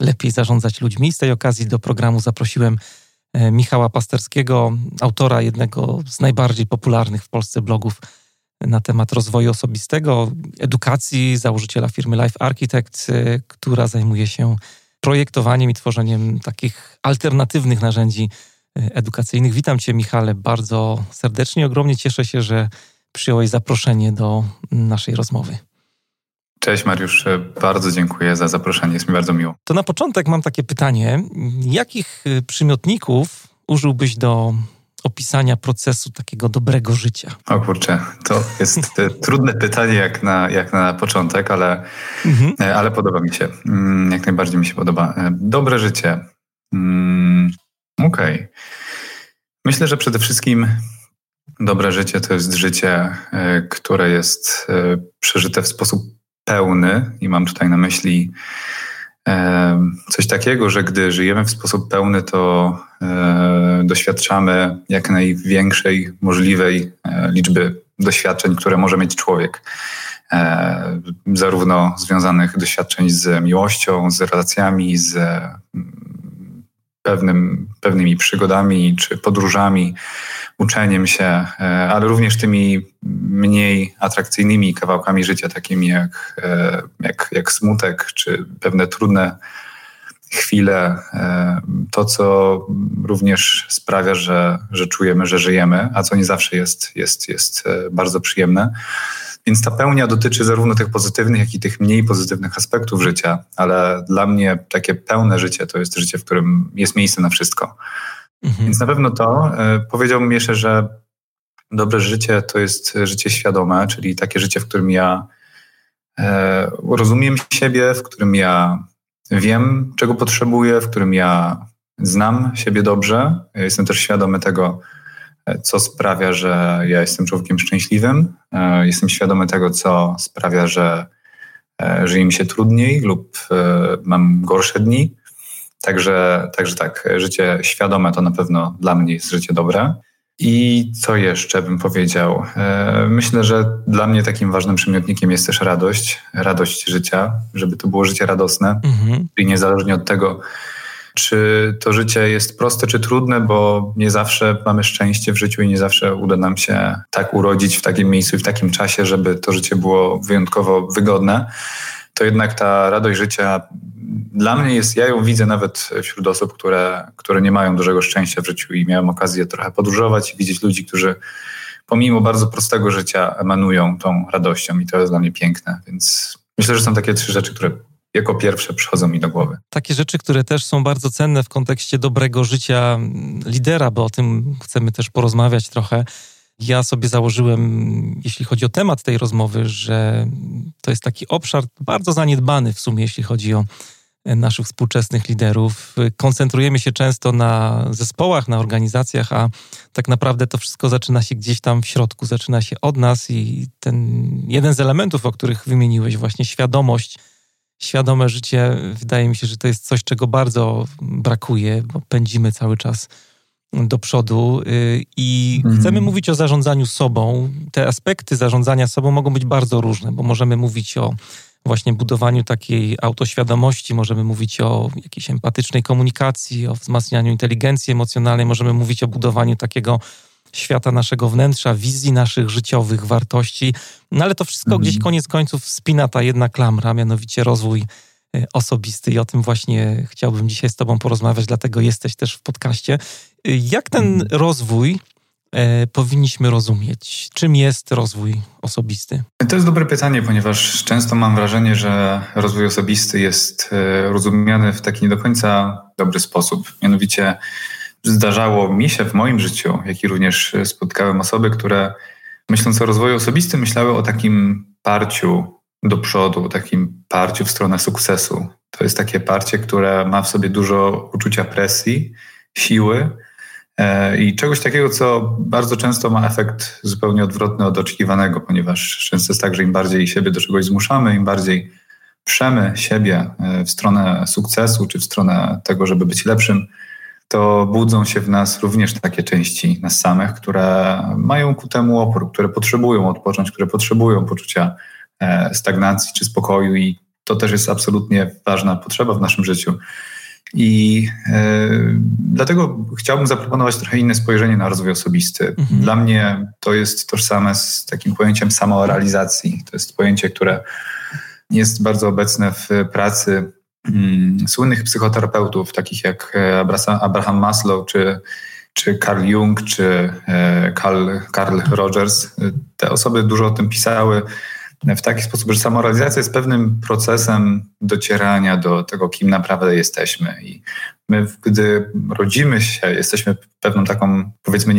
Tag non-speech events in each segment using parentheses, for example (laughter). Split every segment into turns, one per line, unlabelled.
lepiej zarządzać ludźmi. Z tej okazji do programu zaprosiłem e, Michała Pasterskiego, autora jednego z najbardziej popularnych w Polsce blogów na temat rozwoju osobistego, edukacji, założyciela firmy Life Architect, e, która zajmuje się projektowaniem i tworzeniem takich alternatywnych narzędzi e, edukacyjnych. Witam Cię, Michale, bardzo serdecznie. Ogromnie cieszę się, że przyjąłeś zaproszenie do naszej rozmowy.
Cześć Mariusz, bardzo dziękuję za zaproszenie, jest mi bardzo miło.
To na początek mam takie pytanie. Jakich y, przymiotników użyłbyś do opisania procesu takiego dobrego życia?
O kurczę, to jest y, trudne pytanie jak na, jak na początek, ale, mhm. E, ale podoba mi się. Mm, jak najbardziej mi się podoba. Dobre życie. Mm, okej. Okay. Myślę, że przede wszystkim dobre życie to jest życie, które jest przeżyte w sposób pełny i mam tutaj na myśli coś takiego, że gdy żyjemy w sposób pełny, to e, doświadczamy jak największej możliwej e, liczby doświadczeń, które może mieć człowiek. E, zarówno związanych doświadczeń z miłością, z relacjami, z pewnym, pewnymi przygodami czy podróżami, uczeniem się, e, ale również tymi mniej atrakcyjnymi kawałkami życia, takimi jak, e, jak, jak smutek czy pewne trudne chwile, e, to co również sprawia, że, że czujemy, że żyjemy, a co nie zawsze jest, jest, jest bardzo przyjemne. Więc ta pełnia dotyczy zarówno tych pozytywnych, jak i tych mniej pozytywnych aspektów życia, ale dla mnie takie pełne życie to jest życie, w którym jest miejsce na wszystko. Mhm. Więc na pewno to. E, powiedziałbym jeszcze, że dobre życie to jest życie świadome, czyli takie życie, w którym ja e, rozumiem siebie, w którym ja wiem, czego potrzebuję, w którym ja znam siebie dobrze. Jestem też świadomy tego, co sprawia, że ja jestem człowiekiem szczęśliwym. E, jestem świadomy tego, co sprawia, że e, żyje mi się trudniej lub e, mam gorsze dni. Także, także tak, życie świadome to na pewno dla mnie jest życie dobre. I co jeszcze bym powiedział? Myślę, że dla mnie takim ważnym przymiotnikiem jest też radość, radość życia, żeby to było życie radosne. Mhm. I niezależnie od tego, czy to życie jest proste czy trudne, bo nie zawsze mamy szczęście w życiu i nie zawsze uda nam się tak urodzić w takim miejscu i w takim czasie, żeby to życie było wyjątkowo wygodne. To jednak ta radość życia dla mnie jest, ja ją widzę nawet wśród osób, które, które nie mają dużego szczęścia w życiu i miałem okazję trochę podróżować i widzieć ludzi, którzy pomimo bardzo prostego życia emanują tą radością i to jest dla mnie piękne. Więc myślę, że są takie trzy rzeczy, które jako pierwsze przychodzą mi do głowy.
Takie rzeczy, które też są bardzo cenne w kontekście dobrego życia lidera, bo o tym chcemy też porozmawiać trochę. Ja sobie założyłem, jeśli chodzi o temat tej rozmowy, że to jest taki obszar bardzo zaniedbany w sumie, jeśli chodzi o naszych współczesnych liderów. Koncentrujemy się często na zespołach, na organizacjach, a tak naprawdę to wszystko zaczyna się gdzieś tam w środku, zaczyna się od nas i ten jeden z elementów, o których wymieniłeś, właśnie świadomość świadome życie, wydaje mi się, że to jest coś, czego bardzo brakuje, bo pędzimy cały czas do przodu y, i mm. chcemy mówić o zarządzaniu sobą. Te aspekty zarządzania sobą mogą być bardzo różne, bo możemy mówić o właśnie budowaniu takiej autoświadomości, możemy mówić o jakiejś empatycznej komunikacji, o wzmacnianiu inteligencji emocjonalnej, możemy mówić o budowaniu takiego świata naszego wnętrza, wizji naszych życiowych wartości. No ale to wszystko mm. gdzieś koniec końców spina ta jedna klamra, mianowicie rozwój e, osobisty i o tym właśnie chciałbym dzisiaj z Tobą porozmawiać, dlatego jesteś też w podcaście. E, jak ten mm. rozwój e, powinniśmy rozumieć? Czym jest rozwój osobisty?
To jest dobre pytanie, ponieważ często mam wrażenie, że rozwój osobisty jest e, rozumiany w taki nie do końca dobry sposób. Mianowicie zdarzało mi się w moim życiu, jak i również spotkałem osoby, które myśląc o rozwoju osobistym, myślały o takim parciu do przodu, takim parciu w stronę sukcesu. To jest takie parcie, które ma w sobie dużo uczucia presji, siły e, i czegoś takiego, co bardzo często ma efekt zupełnie odwrotny od oczekiwanego, ponieważ często jest tak, że im bardziej siebie do czegoś zmuszamy, im bardziej przemy siebie e, w stronę sukcesu czy w stronę tego, żeby być lepszym, to budzą się w nas również takie części nas samych, które mają ku temu opór, które potrzebują odpocząć, które potrzebują poczucia e, stagnacji czy spokoju i to też jest absolutnie ważna potrzeba w naszym życiu. I e, dlatego chciałbym zaproponować trochę inne spojrzenie na rozwój osobisty. Mhm. Dla mnie to jest tożsame z takim pojęciem samorealizacji. To jest pojęcie, które jest bardzo obecne w pracy słynnych psychoterapeutów, takich jak e, Abraham Maslow, czy, czy Carl Jung, czy e, Carl, Carl Rogers. Te osoby dużo o tym pisały w taki sposób, że samorealizacja jest pewnym procesem docierania do tego, kim naprawdę jesteśmy. I my, gdy rodzimy się, jesteśmy pewną taką, powiedzmy,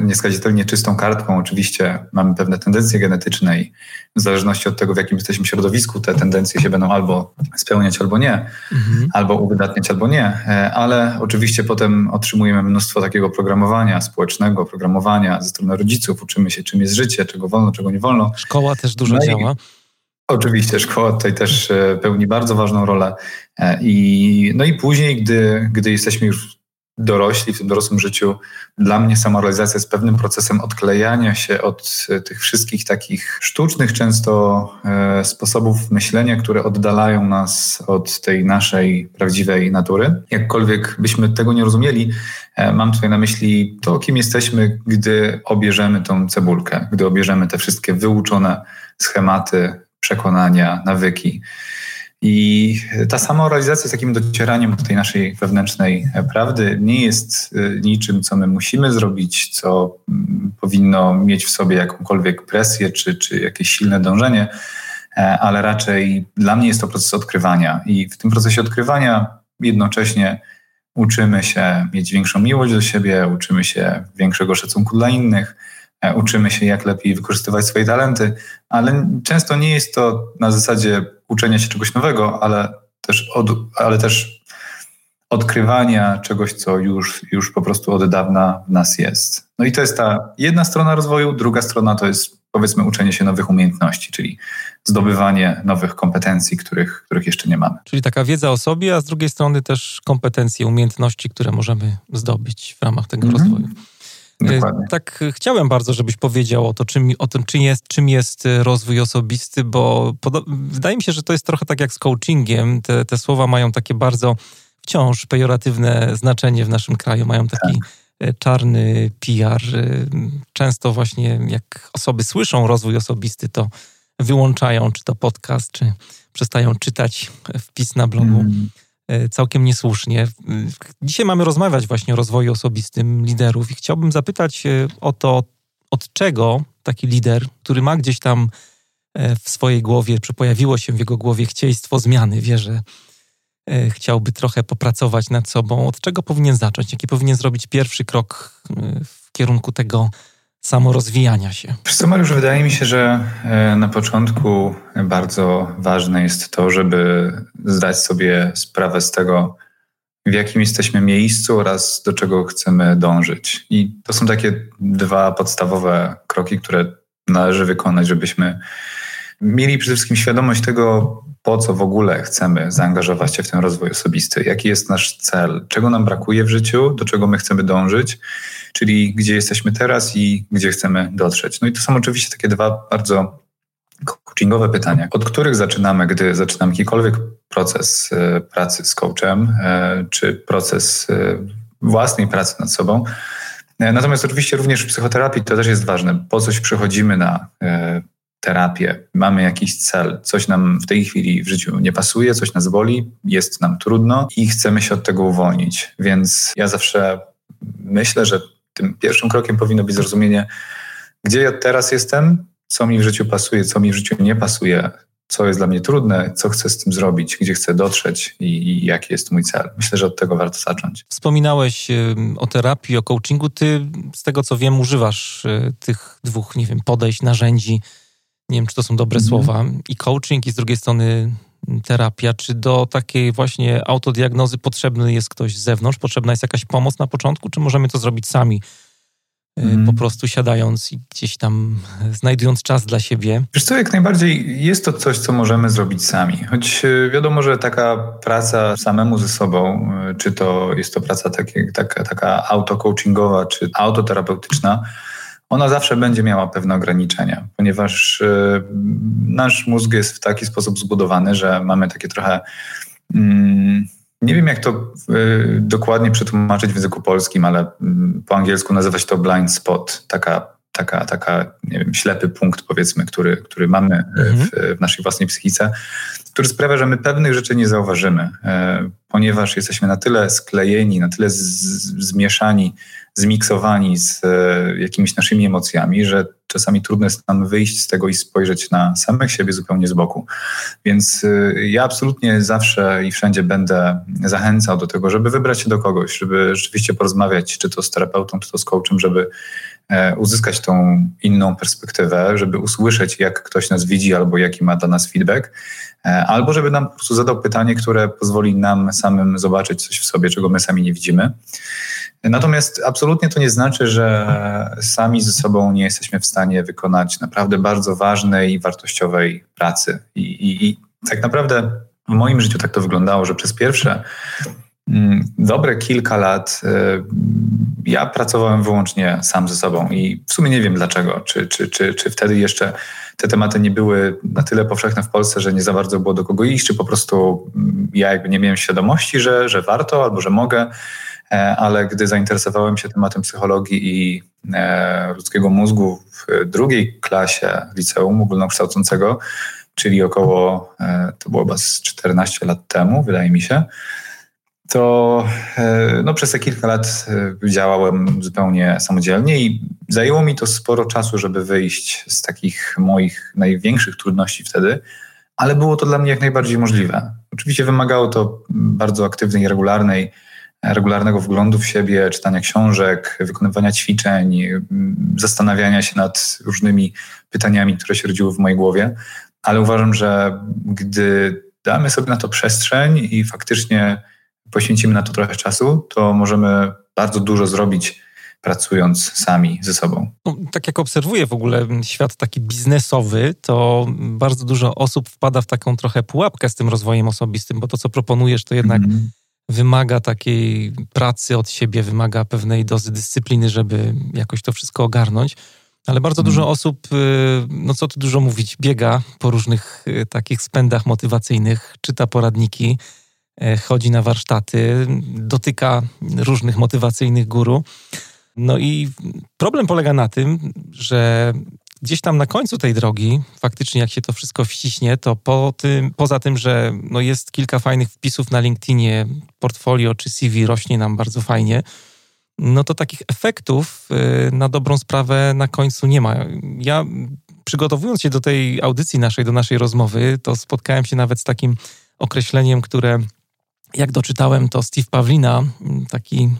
nieskazitelnie czystą kartką. Oczywiście mamy pewne tendencje genetyczne i w zależności od tego, w jakim jesteśmy środowisku, te tendencje się będą albo spełniać, albo nie, mhm. albo uwydatniać, albo nie. E, ale oczywiście potem otrzymujemy mnóstwo takiego programowania społecznego, programowania ze strony rodziców. Uczymy się, czym jest życie, czego wolno, czego nie wolno.
Szkoła też dużo no działa.
Oczywiście, szkoła tutaj też e, pełni bardzo ważną rolę. E, I, no i później, gdy, gdy jesteśmy już dorośli w tym dorosłym życiu, dla mnie samorealizacja jest pewnym procesem odklejania się od e, tych wszystkich takich sztucznych często sposobów myślenia, które oddalają nas od tej naszej prawdziwej natury. Jakkolwiek byśmy tego nie rozumieli, mam tutaj na myśli to, kim jesteśmy, gdy obierzemy tą cebulkę, gdy obierzemy te wszystkie wyuczone schematy, przekonania, nawyki. I ta samorealizacja z takim docieraniem do tej naszej wewnętrznej prawdy nie jest y, niczym, co my musimy zrobić, co mm, powinno mieć w sobie jakąkolwiek presję czy, czy jakieś silne dążenie, e, ale raczej dla mnie jest to proces odkrywania. I w tym procesie odkrywania jednocześnie uczymy się mieć większą miłość do siebie, uczymy się większego szacunku dla innych, uczymy się, jak lepiej wykorzystywać swoje talenty, ale często nie jest to na zasadzie uczenia się czegoś nowego, ale też, od, ale też odkrywania czegoś, co już, już po prostu od dawna w nas jest. No i to jest ta jedna strona rozwoju, druga strona to jest powiedzmy uczenie się nowych umiejętności, czyli zdobywanie nowych kompetencji, których, których jeszcze nie mamy.
Czyli taka wiedza o sobie, a z drugiej strony też kompetencje, umiejętności, które możemy zdobyć w ramach tego mhm. rozwoju. Dokładnie. Tak chciałem bardzo, żebyś powiedział o, to, czym, o tym, czym jest, czym jest e, rozwój osobisty, bo wydaje mi się, że to jest trochę tak jak z coachingiem. Te, te słowa mają takie bardzo wciąż pejoratywne znaczenie w naszym kraju, mają taki tak. E, czarny PR. E, często właśnie jak osoby słyszą rozwój osobisty, to wyłączają czy to podcast, czy przestają czytać wpis na blogu. Mm. E, całkiem niesłusznie. Dzisiaj mamy rozmawiać właśnie o rozwoju osobistym liderów i chciałbym zapytać e, o to, od czego taki lider, który ma gdzieś tam e, w swojej głowie, czy pojawiło się w jego głowie chcieństwo zmiany, wie, że chciałby trochę popracować nad sobą, od czego powinien zacząć? Jaki powinien zrobić pierwszy krok w kierunku tego samorozwijania się?
Wiesz Mariusz, wydaje mi się, że e, na początku bardzo ważne jest to, żeby zdać sobie sprawę z tego, w jakim jesteśmy miejscu oraz do czego chcemy dążyć. I to są takie dwa podstawowe kroki, które należy wykonać, żebyśmy mieli przede wszystkim świadomość tego, po co w ogóle chcemy zaangażować się w ten rozwój osobisty, jaki jest nasz cel, czego nam brakuje w życiu, do czego my chcemy dążyć, czyli gdzie jesteśmy teraz i gdzie chcemy dotrzeć. No i to są oczywiście takie dwa bardzo coachingowe pytania, od których zaczynamy, gdy zaczynamy jakikolwiek proces e, pracy z coachem, e, czy proces e, własnej pracy nad sobą. Natomiast oczywiście również w psychoterapii to też jest ważne. Po coś przychodzimy na terapię, mamy jakiś cel, coś nam w tej chwili w życiu nie pasuje, coś nas boli, jest nam trudno i chcemy się od tego uwolnić. Więc ja zawsze myślę, że tym pierwszym krokiem powinno być zrozumienie, gdzie ja teraz jestem, co mi w życiu pasuje, co mi w życiu nie pasuje, co jest dla mnie trudne, co chcę z tym zrobić, gdzie chcę dotrzeć i, i jaki jest mój cel. Myślę, że od tego warto zacząć.
Wspominałeś o terapii, o coachingu. Ty, z tego co wiem, używasz y, tych dwóch, nie wiem, podejść, narzędzi nie wiem, czy to są dobre mm. słowa, i coaching, i z drugiej strony terapia? Czy do takiej właśnie autodiagnozy potrzebny jest ktoś z zewnątrz? Potrzebna jest jakaś pomoc na początku, czy możemy to zrobić sami? Mm. Po prostu siadając i gdzieś tam (laughs) znajdując czas dla siebie.
Wiesz co, jak najbardziej jest to coś, co możemy zrobić sami. Choć e, wiadomo, że taka praca samemu ze sobą, e, czy to jest to praca takie, taka, taka auto-coachingowa, czy autoterapeutyczna, ona zawsze będzie miała pewne ograniczenia, ponieważ y, nasz mózg jest w taki sposób zbudowany, że mamy takie trochę. Mm, nie wiem, jak to y, dokładnie przetłumaczyć w języku polskim, ale mm, po angielsku nazywa się to blind spot, taka, taka, taka nie wiem, ślepy punkt, powiedzmy, który, który mamy mhm. w, w naszej własnej psychice, który sprawia, że my pewnych rzeczy nie zauważymy, e, ponieważ jesteśmy na tyle sklejeni, na tyle z, zmieszani zmiksowani z e, jakimiś naszymi emocjami, że czasami trudno jest nam wyjść z tego i spojrzeć na samych siebie zupełnie z boku. Więc e, ja absolutnie zawsze i wszędzie będę zachęcał do tego, żeby wybrać się do kogoś, żeby rzeczywiście porozmawiać, czy to z terapeutą, czy to z coachem, żeby e, uzyskać tą inną perspektywę, żeby usłyszeć, jak ktoś nas widzi albo jaki ma dla nas feedback, albo żeby nam po prostu zadał pytanie, które pozwoli nam samym zobaczyć coś w sobie, czego my sami nie widzimy. Natomiast absolutnie to nie znaczy, że sami ze sobą nie jesteśmy w stanie wykonać naprawdę bardzo ważnej i wartościowej pracy. I, i, i tak naprawdę w moim życiu tak to wyglądało, że przez pierwsze mm, dobre kilka lat y, ja pracowałem wyłącznie sam ze sobą i w sumie nie wiem dlaczego. Czy, czy, czy, czy wtedy jeszcze te tematy nie były na tyle powszechne w Polsce, że nie za bardzo było do kogo iść, czy po prostu mm, ja jakby nie miałem świadomości, że, że warto albo że mogę. E, ale gdy zainteresowałem się tematem psychologii i e, ludzkiego mózgu w drugiej klasie liceum ogólnokształcącego, czyli około, e, to było chyba z 14 lat temu, wydaje mi się, to no, przez te kilka lat działałem zupełnie samodzielnie i zajęło mi to sporo czasu, żeby wyjść z takich moich największych trudności wtedy, ale było to dla mnie jak najbardziej możliwe. Oczywiście wymagało to bardzo aktywnej regularnej regularnego wglądu w siebie, czytania książek, wykonywania ćwiczeń, zastanawiania się nad różnymi pytaniami, które się rodziły w mojej głowie. Ale uważam, że gdy damy sobie na to przestrzeń i faktycznie poświęcimy na to trochę czasu, to możemy bardzo dużo zrobić pracując sami ze sobą.
No, tak jak obserwuję w ogóle świat taki biznesowy, to bardzo dużo osób wpada w taką trochę pułapkę z tym rozwojem osobistym, bo to, co proponujesz, to jednak mm wymaga takiej pracy od siebie, wymaga pewnej dozy dyscypliny, żeby jakoś to wszystko ogarnąć. Ale bardzo dużo mhm. osób, y, no co tu dużo mówić, biega po różnych y, takich spędach motywacyjnych, czyta poradniki, y, chodzi na warsztaty, dotyka różnych motywacyjnych guru. No i problem polega na tym, że gdzieś tam na końcu tej drogi, faktycznie jak się to wszystko wciśnie, to po tym, poza tym, że no jest kilka fajnych wpisów na LinkedInie, portfolio czy CV rośnie nam bardzo fajnie, no to takich efektów y, na dobrą sprawę na końcu nie ma. Ja przygotowując się do tej audycji naszej, do naszej rozmowy, to spotkałem się nawet z takim określeniem, które jak doczytałem, to Steve Pawlina, taki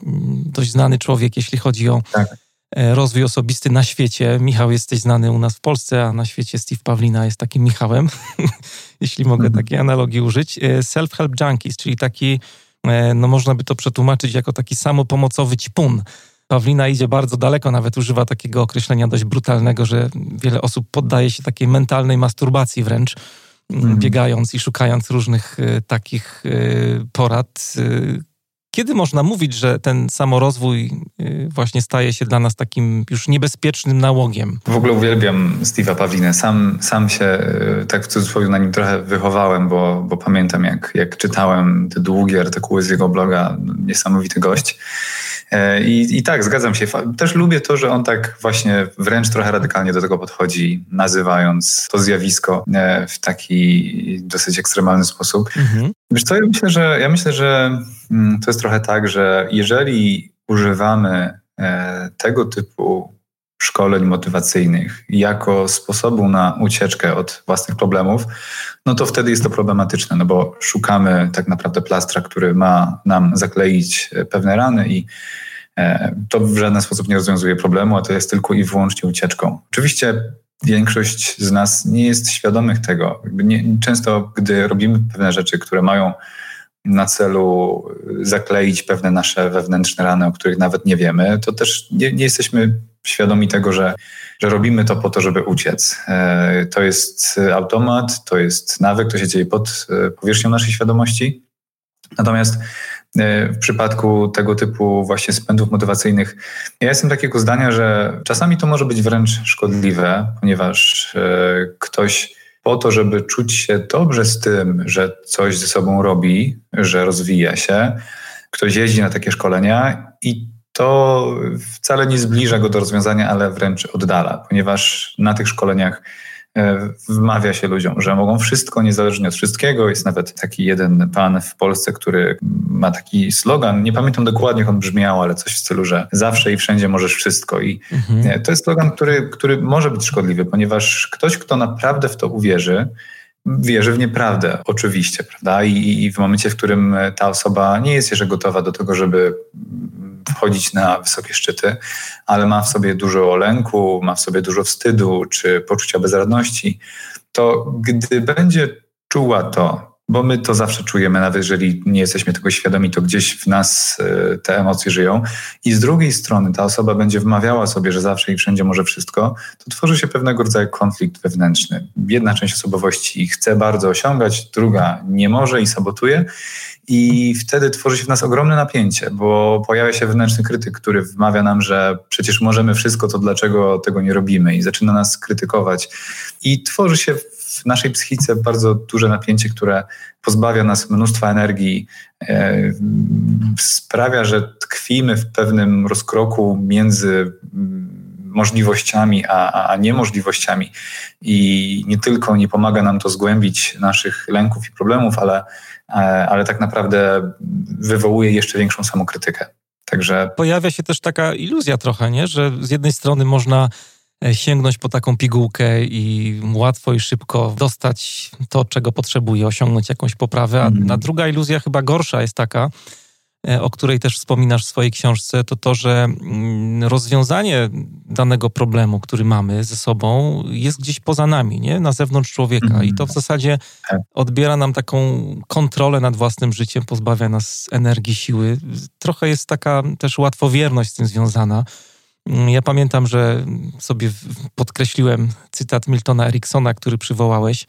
dość znany człowiek, jeśli chodzi o tak rozwój osobisty na świecie. Michał, jesteś znany u nas w Polsce, a na świecie Steve Pawlina jest takim Michałem, (laughs) jeśli mogę mhm. takiej analogii użyć. E, self-help junkies, czyli taki, e, no można by to przetłumaczyć jako taki samopomocowy ćpun. Pawlina idzie bardzo daleko, nawet używa takiego określenia dość brutalnego, że wiele osób poddaje się takiej mentalnej masturbacji wręcz, mhm. biegając i szukając różnych takich porad, kiedy można mówić, że ten samorozwój y, właśnie staje się dla nas takim już niebezpiecznym nałogiem?
W ogóle uwielbiam Steve'a Pawlinę. Sam, sam się y, tak w cudzysłowie na nim trochę wychowałem, bo, bo pamiętam jak, jak czytałem te długie artykuły z jego bloga. Niesamowity gość. E, I, I tak, zgadzam się. Też lubię to, że on tak właśnie wręcz trochę radykalnie do tego podchodzi, nazywając to zjawisko e, w taki dosyć ekstremalny sposób. Mhm. Wiesz co, ja myślę, że, ja myślę, że mm, to jest trochę tak, że jeżeli używamy e, tego typu szkoleń motywacyjnych jako sposobu na ucieczkę od własnych problemów, no to wtedy jest to problematyczne, no bo szukamy tak naprawdę plastra, który ma nam zakleić pewne rany i e, to w żaden sposób nie rozwiązuje problemu, a to jest tylko i wyłącznie ucieczką. Oczywiście większość z nas nie jest świadomych tego. Nie, często, gdy robimy pewne rzeczy, które mają na celu zakleić pewne nasze wewnętrzne rany, o których nawet nie wiemy, to też nie, nie jesteśmy świadomi tego, że, że robimy to po to, żeby uciec. E, to jest automat, to jest nawyk, to się dzieje pod e, powierzchnią naszej świadomości. Natomiast w przypadku tego typu właśnie spędów motywacyjnych, ja jestem takiego zdania, że czasami to może być wręcz szkodliwe, ponieważ ktoś po to, żeby czuć się dobrze z tym, że coś ze sobą robi, że rozwija się, ktoś jeździ na takie szkolenia i to wcale nie zbliża go do rozwiązania, ale wręcz oddala, ponieważ na tych szkoleniach wmawia się ludziom, że mogą wszystko niezależnie od wszystkiego. Jest nawet taki jeden pan w Polsce, który ma taki slogan, nie pamiętam dokładnie jak on brzmiał, ale coś w stylu, że zawsze i wszędzie możesz wszystko. I mhm. E, to jest slogan, który, który może być szkodliwy, ponieważ ktoś, kto naprawdę w to uwierzy, wierzy w nieprawdę, oczywiście, prawda? I, I, w momencie, w którym ta osoba nie jest jeszcze gotowa do tego, żeby wchodzić na wysokie szczyty, ale ma w sobie dużo lęku, ma w sobie dużo wstydu czy poczucia bezradności, to gdy będzie czuła to, bo my to zawsze czujemy, nawet jeżeli nie jesteśmy tego świadomi, to gdzieś w nas e, te emocje żyją. I z drugiej strony ta osoba będzie wmawiała sobie, że zawsze i wszędzie może wszystko, to tworzy się pewnego rodzaju konflikt wewnętrzny. Jedna część osobowości chce bardzo osiągać, druga nie może i sabotuje. I wtedy tworzy się w nas ogromne napięcie, bo pojawia się wewnętrzny krytyk, który wmawia nam, że przecież możemy wszystko, to dlaczego tego nie robimy, i zaczyna nas krytykować. I tworzy się w naszej psychice bardzo duże napięcie, które pozbawia nas mnóstwa energii, e, sprawia, że tkwimy w pewnym rozkroku między możliwościami a, a niemożliwościami. I nie tylko nie pomaga nam to zgłębić naszych lęków i problemów, ale E, ale tak naprawdę wywołuje jeszcze większą samokrytykę. Także...
Pojawia się też taka iluzja trochę, nie? że z jednej strony można sięgnąć po taką pigułkę i łatwo i szybko dostać to, czego potrzebuje, osiągnąć jakąś poprawę, a, mm. a druga iluzja chyba gorsza jest taka, E, o której też wspominasz w swojej książce, to to, że mm, rozwiązanie danego problemu, który mamy ze sobą, jest gdzieś poza nami, nie? na zewnątrz człowieka. I to w zasadzie tak. odbiera nam taką kontrolę nad własnym życiem, pozbawia nas energii, siły. Trochę jest taka też łatwowierność z tym związana. Mm, ja pamiętam, że sobie podkreśliłem cytat Miltona Eriksona, który przywołałeś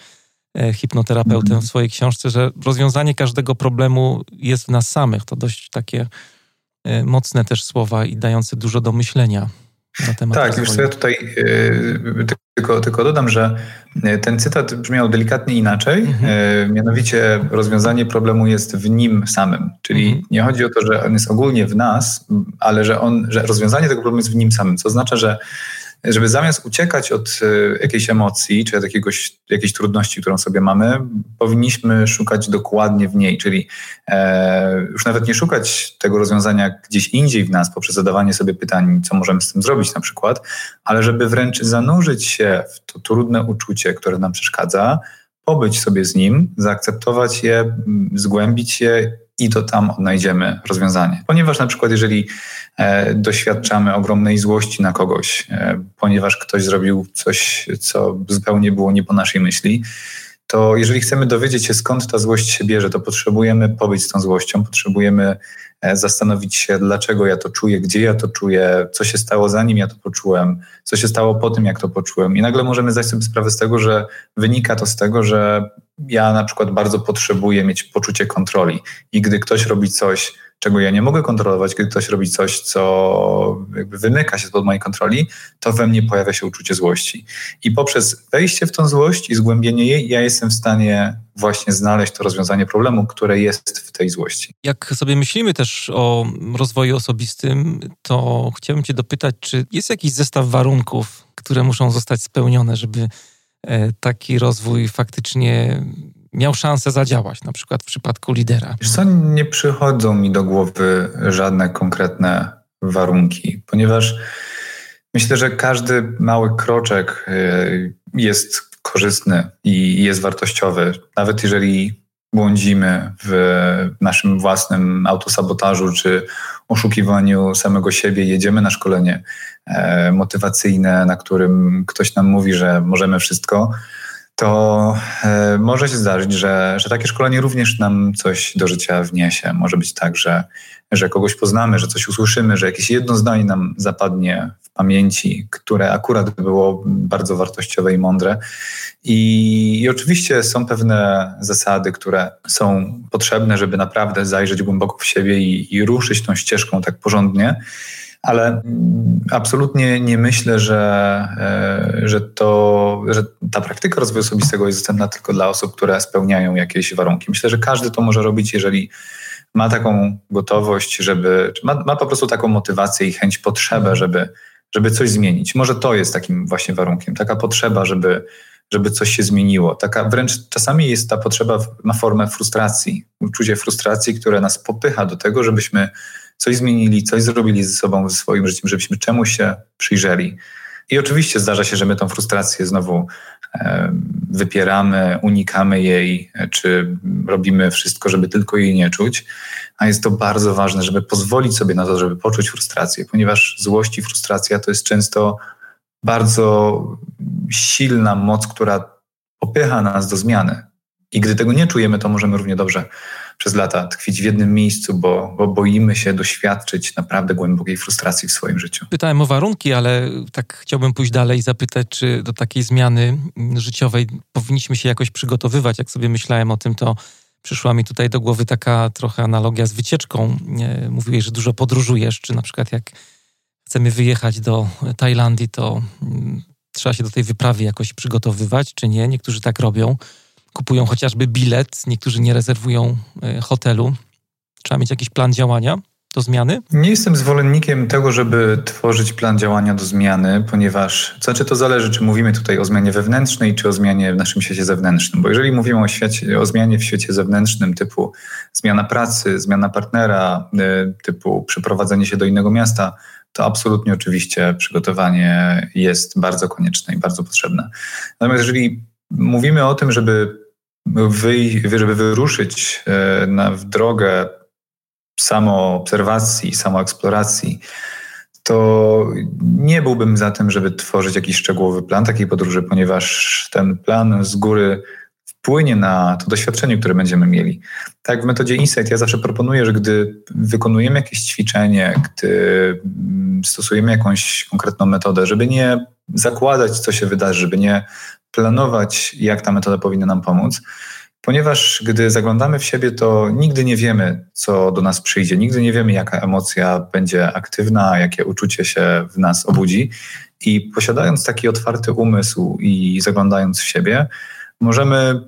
E, hipnoterapeutę w mhm. swojej książce, że rozwiązanie każdego problemu jest w nas samych. To dość takie e, mocne też słowa i dające dużo do myślenia na temat
Tak, już ja tutaj yy, tylko, tylko dodam, że ten cytat brzmiał delikatnie inaczej. Mhm. Yy, mianowicie rozwiązanie problemu jest w nim samym. Czyli mhm. nie chodzi o to, że on jest ogólnie w nas, ale że, on, że rozwiązanie tego problemu jest w nim samym. Co oznacza, że żeby zamiast uciekać od e, jakiejś emocji czy od jakiegoś, jakiejś trudności, którą sobie mamy, powinniśmy szukać dokładnie w niej, czyli e, już nawet nie szukać tego rozwiązania gdzieś indziej w nas poprzez zadawanie sobie pytań, co możemy z tym zrobić na przykład, ale żeby wręcz zanurzyć się w to trudne uczucie, które nam przeszkadza, pobyć sobie z nim, zaakceptować je, zgłębić je i to tam odnajdziemy rozwiązanie. Ponieważ na przykład jeżeli e, doświadczamy ogromnej złości na kogoś, e, ponieważ ktoś zrobił coś, co zupełnie było nie po naszej myśli, to jeżeli chcemy dowiedzieć się, skąd ta złość się bierze, to potrzebujemy pobyć z tą złością, potrzebujemy e, zastanowić się, dlaczego ja to czuję, gdzie ja to czuję, co się stało zanim ja to poczułem, co się stało po tym, jak to poczułem. I nagle możemy zdać sobie sprawę z tego, że wynika to z tego, że ja na przykład bardzo potrzebuję mieć poczucie kontroli. I gdy ktoś robi coś, czego ja nie mogę kontrolować, kiedy ktoś robi coś, co jakby wymyka się spod mojej kontroli, to we mnie pojawia się uczucie złości. I poprzez wejście w tą złość i zgłębienie jej, ja jestem w stanie właśnie znaleźć to rozwiązanie problemu, które jest w tej złości.
Jak sobie myślimy też o rozwoju osobistym, to chciałbym Cię dopytać, czy jest jakiś zestaw warunków, które muszą zostać spełnione, żeby e, taki rozwój faktycznie miał szansę zadziałać, na przykład w przypadku lidera?
Co, nie przychodzą mi do głowy żadne konkretne warunki, ponieważ myślę, że każdy mały kroczek y, jest korzystny i jest wartościowy. Nawet jeżeli błądzimy w naszym własnym autosabotażu czy oszukiwaniu samego siebie, jedziemy na szkolenie e, motywacyjne, na którym ktoś nam mówi, że możemy wszystko, to e, może się zdarzyć, że, że takie szkolenie również nam coś do życia wniesie. Może być tak, że, że kogoś poznamy, że coś usłyszymy, że jakieś jedno zdanie nam zapadnie w pamięci, które akurat było bardzo wartościowe i mądre. I, I, oczywiście są pewne zasady, które są potrzebne, żeby naprawdę zajrzeć głęboko w siebie i, i ruszyć tą ścieżką tak porządnie ale absolutnie nie myślę, że, e, że, to, że ta praktyka rozwoju osobistego jest dostępna tylko dla osób, które spełniają jakieś warunki. Myślę, że każdy to może robić, jeżeli ma taką gotowość, żeby, ma, ma po prostu taką motywację i chęć, potrzebę, żeby, żeby coś zmienić. Może to jest takim właśnie warunkiem, taka potrzeba, żeby, żeby coś się zmieniło. Taka wręcz czasami jest ta potrzeba, ma formę frustracji, uczucie frustracji, które nas popycha do tego, żebyśmy coś zmienili, coś zrobili ze sobą, ze swoim życiem, żebyśmy czemuś się przyjrzeli. I oczywiście zdarza się, że my tą frustrację znowu e, wypieramy, unikamy jej, czy robimy wszystko, żeby tylko jej nie czuć. A jest to bardzo ważne, żeby pozwolić sobie na to, żeby poczuć frustrację, ponieważ złość i frustracja to jest często bardzo silna moc, która popycha nas do zmiany. I gdy tego nie czujemy, to możemy równie dobrze przez lata tkwić w jednym miejscu, bo, bo boimy się doświadczyć naprawdę głębokiej frustracji w swoim życiu.
Pytałem o warunki, ale tak chciałbym pójść dalej i zapytać, czy do takiej zmiany życiowej powinniśmy się jakoś przygotowywać. Jak sobie myślałem o tym, to przyszła mi tutaj do głowy taka trochę analogia z wycieczką. Mówiłeś, że dużo podróżujesz, czy na przykład jak chcemy wyjechać do Tajlandii, to mm, trzeba się do tej wyprawy jakoś przygotowywać, czy nie? Niektórzy tak robią kupują chociażby bilet, niektórzy nie rezerwują e, hotelu. Trzeba mieć jakiś plan działania do zmiany?
Nie jestem zwolennikiem tego, żeby tworzyć plan działania do zmiany, ponieważ, to znaczy to zależy, czy mówimy tutaj o zmianie wewnętrznej, czy o zmianie w naszym świecie zewnętrznym. Bo jeżeli mówimy o, świecie, o zmianie w świecie zewnętrznym, typu zmiana pracy, zmiana partnera, e, typu przeprowadzenie się do innego miasta, to absolutnie oczywiście przygotowanie jest bardzo konieczne i bardzo potrzebne. Natomiast jeżeli mówimy o tym, żeby, wyjść, żeby wyruszyć e, na, w drogę samoobserwacji, samoeksploracji, to nie byłbym za tym, żeby tworzyć jakiś szczegółowy plan takiej podróży, ponieważ ten plan z góry wpłynie na to doświadczenie, które będziemy mieli. Tak w metodzie Insight ja zawsze proponuję, że gdy wykonujemy jakieś ćwiczenie, gdy stosujemy jakąś konkretną metodę, żeby nie zakładać, co się wydarzy, żeby nie planować, jak ta metoda powinna nam pomóc, ponieważ gdy zaglądamy w siebie, to nigdy nie wiemy, co do nas przyjdzie, nigdy nie wiemy, jaka emocja będzie aktywna, jakie uczucie się w nas obudzi. I posiadając taki otwarty umysł i zaglądając w siebie, możemy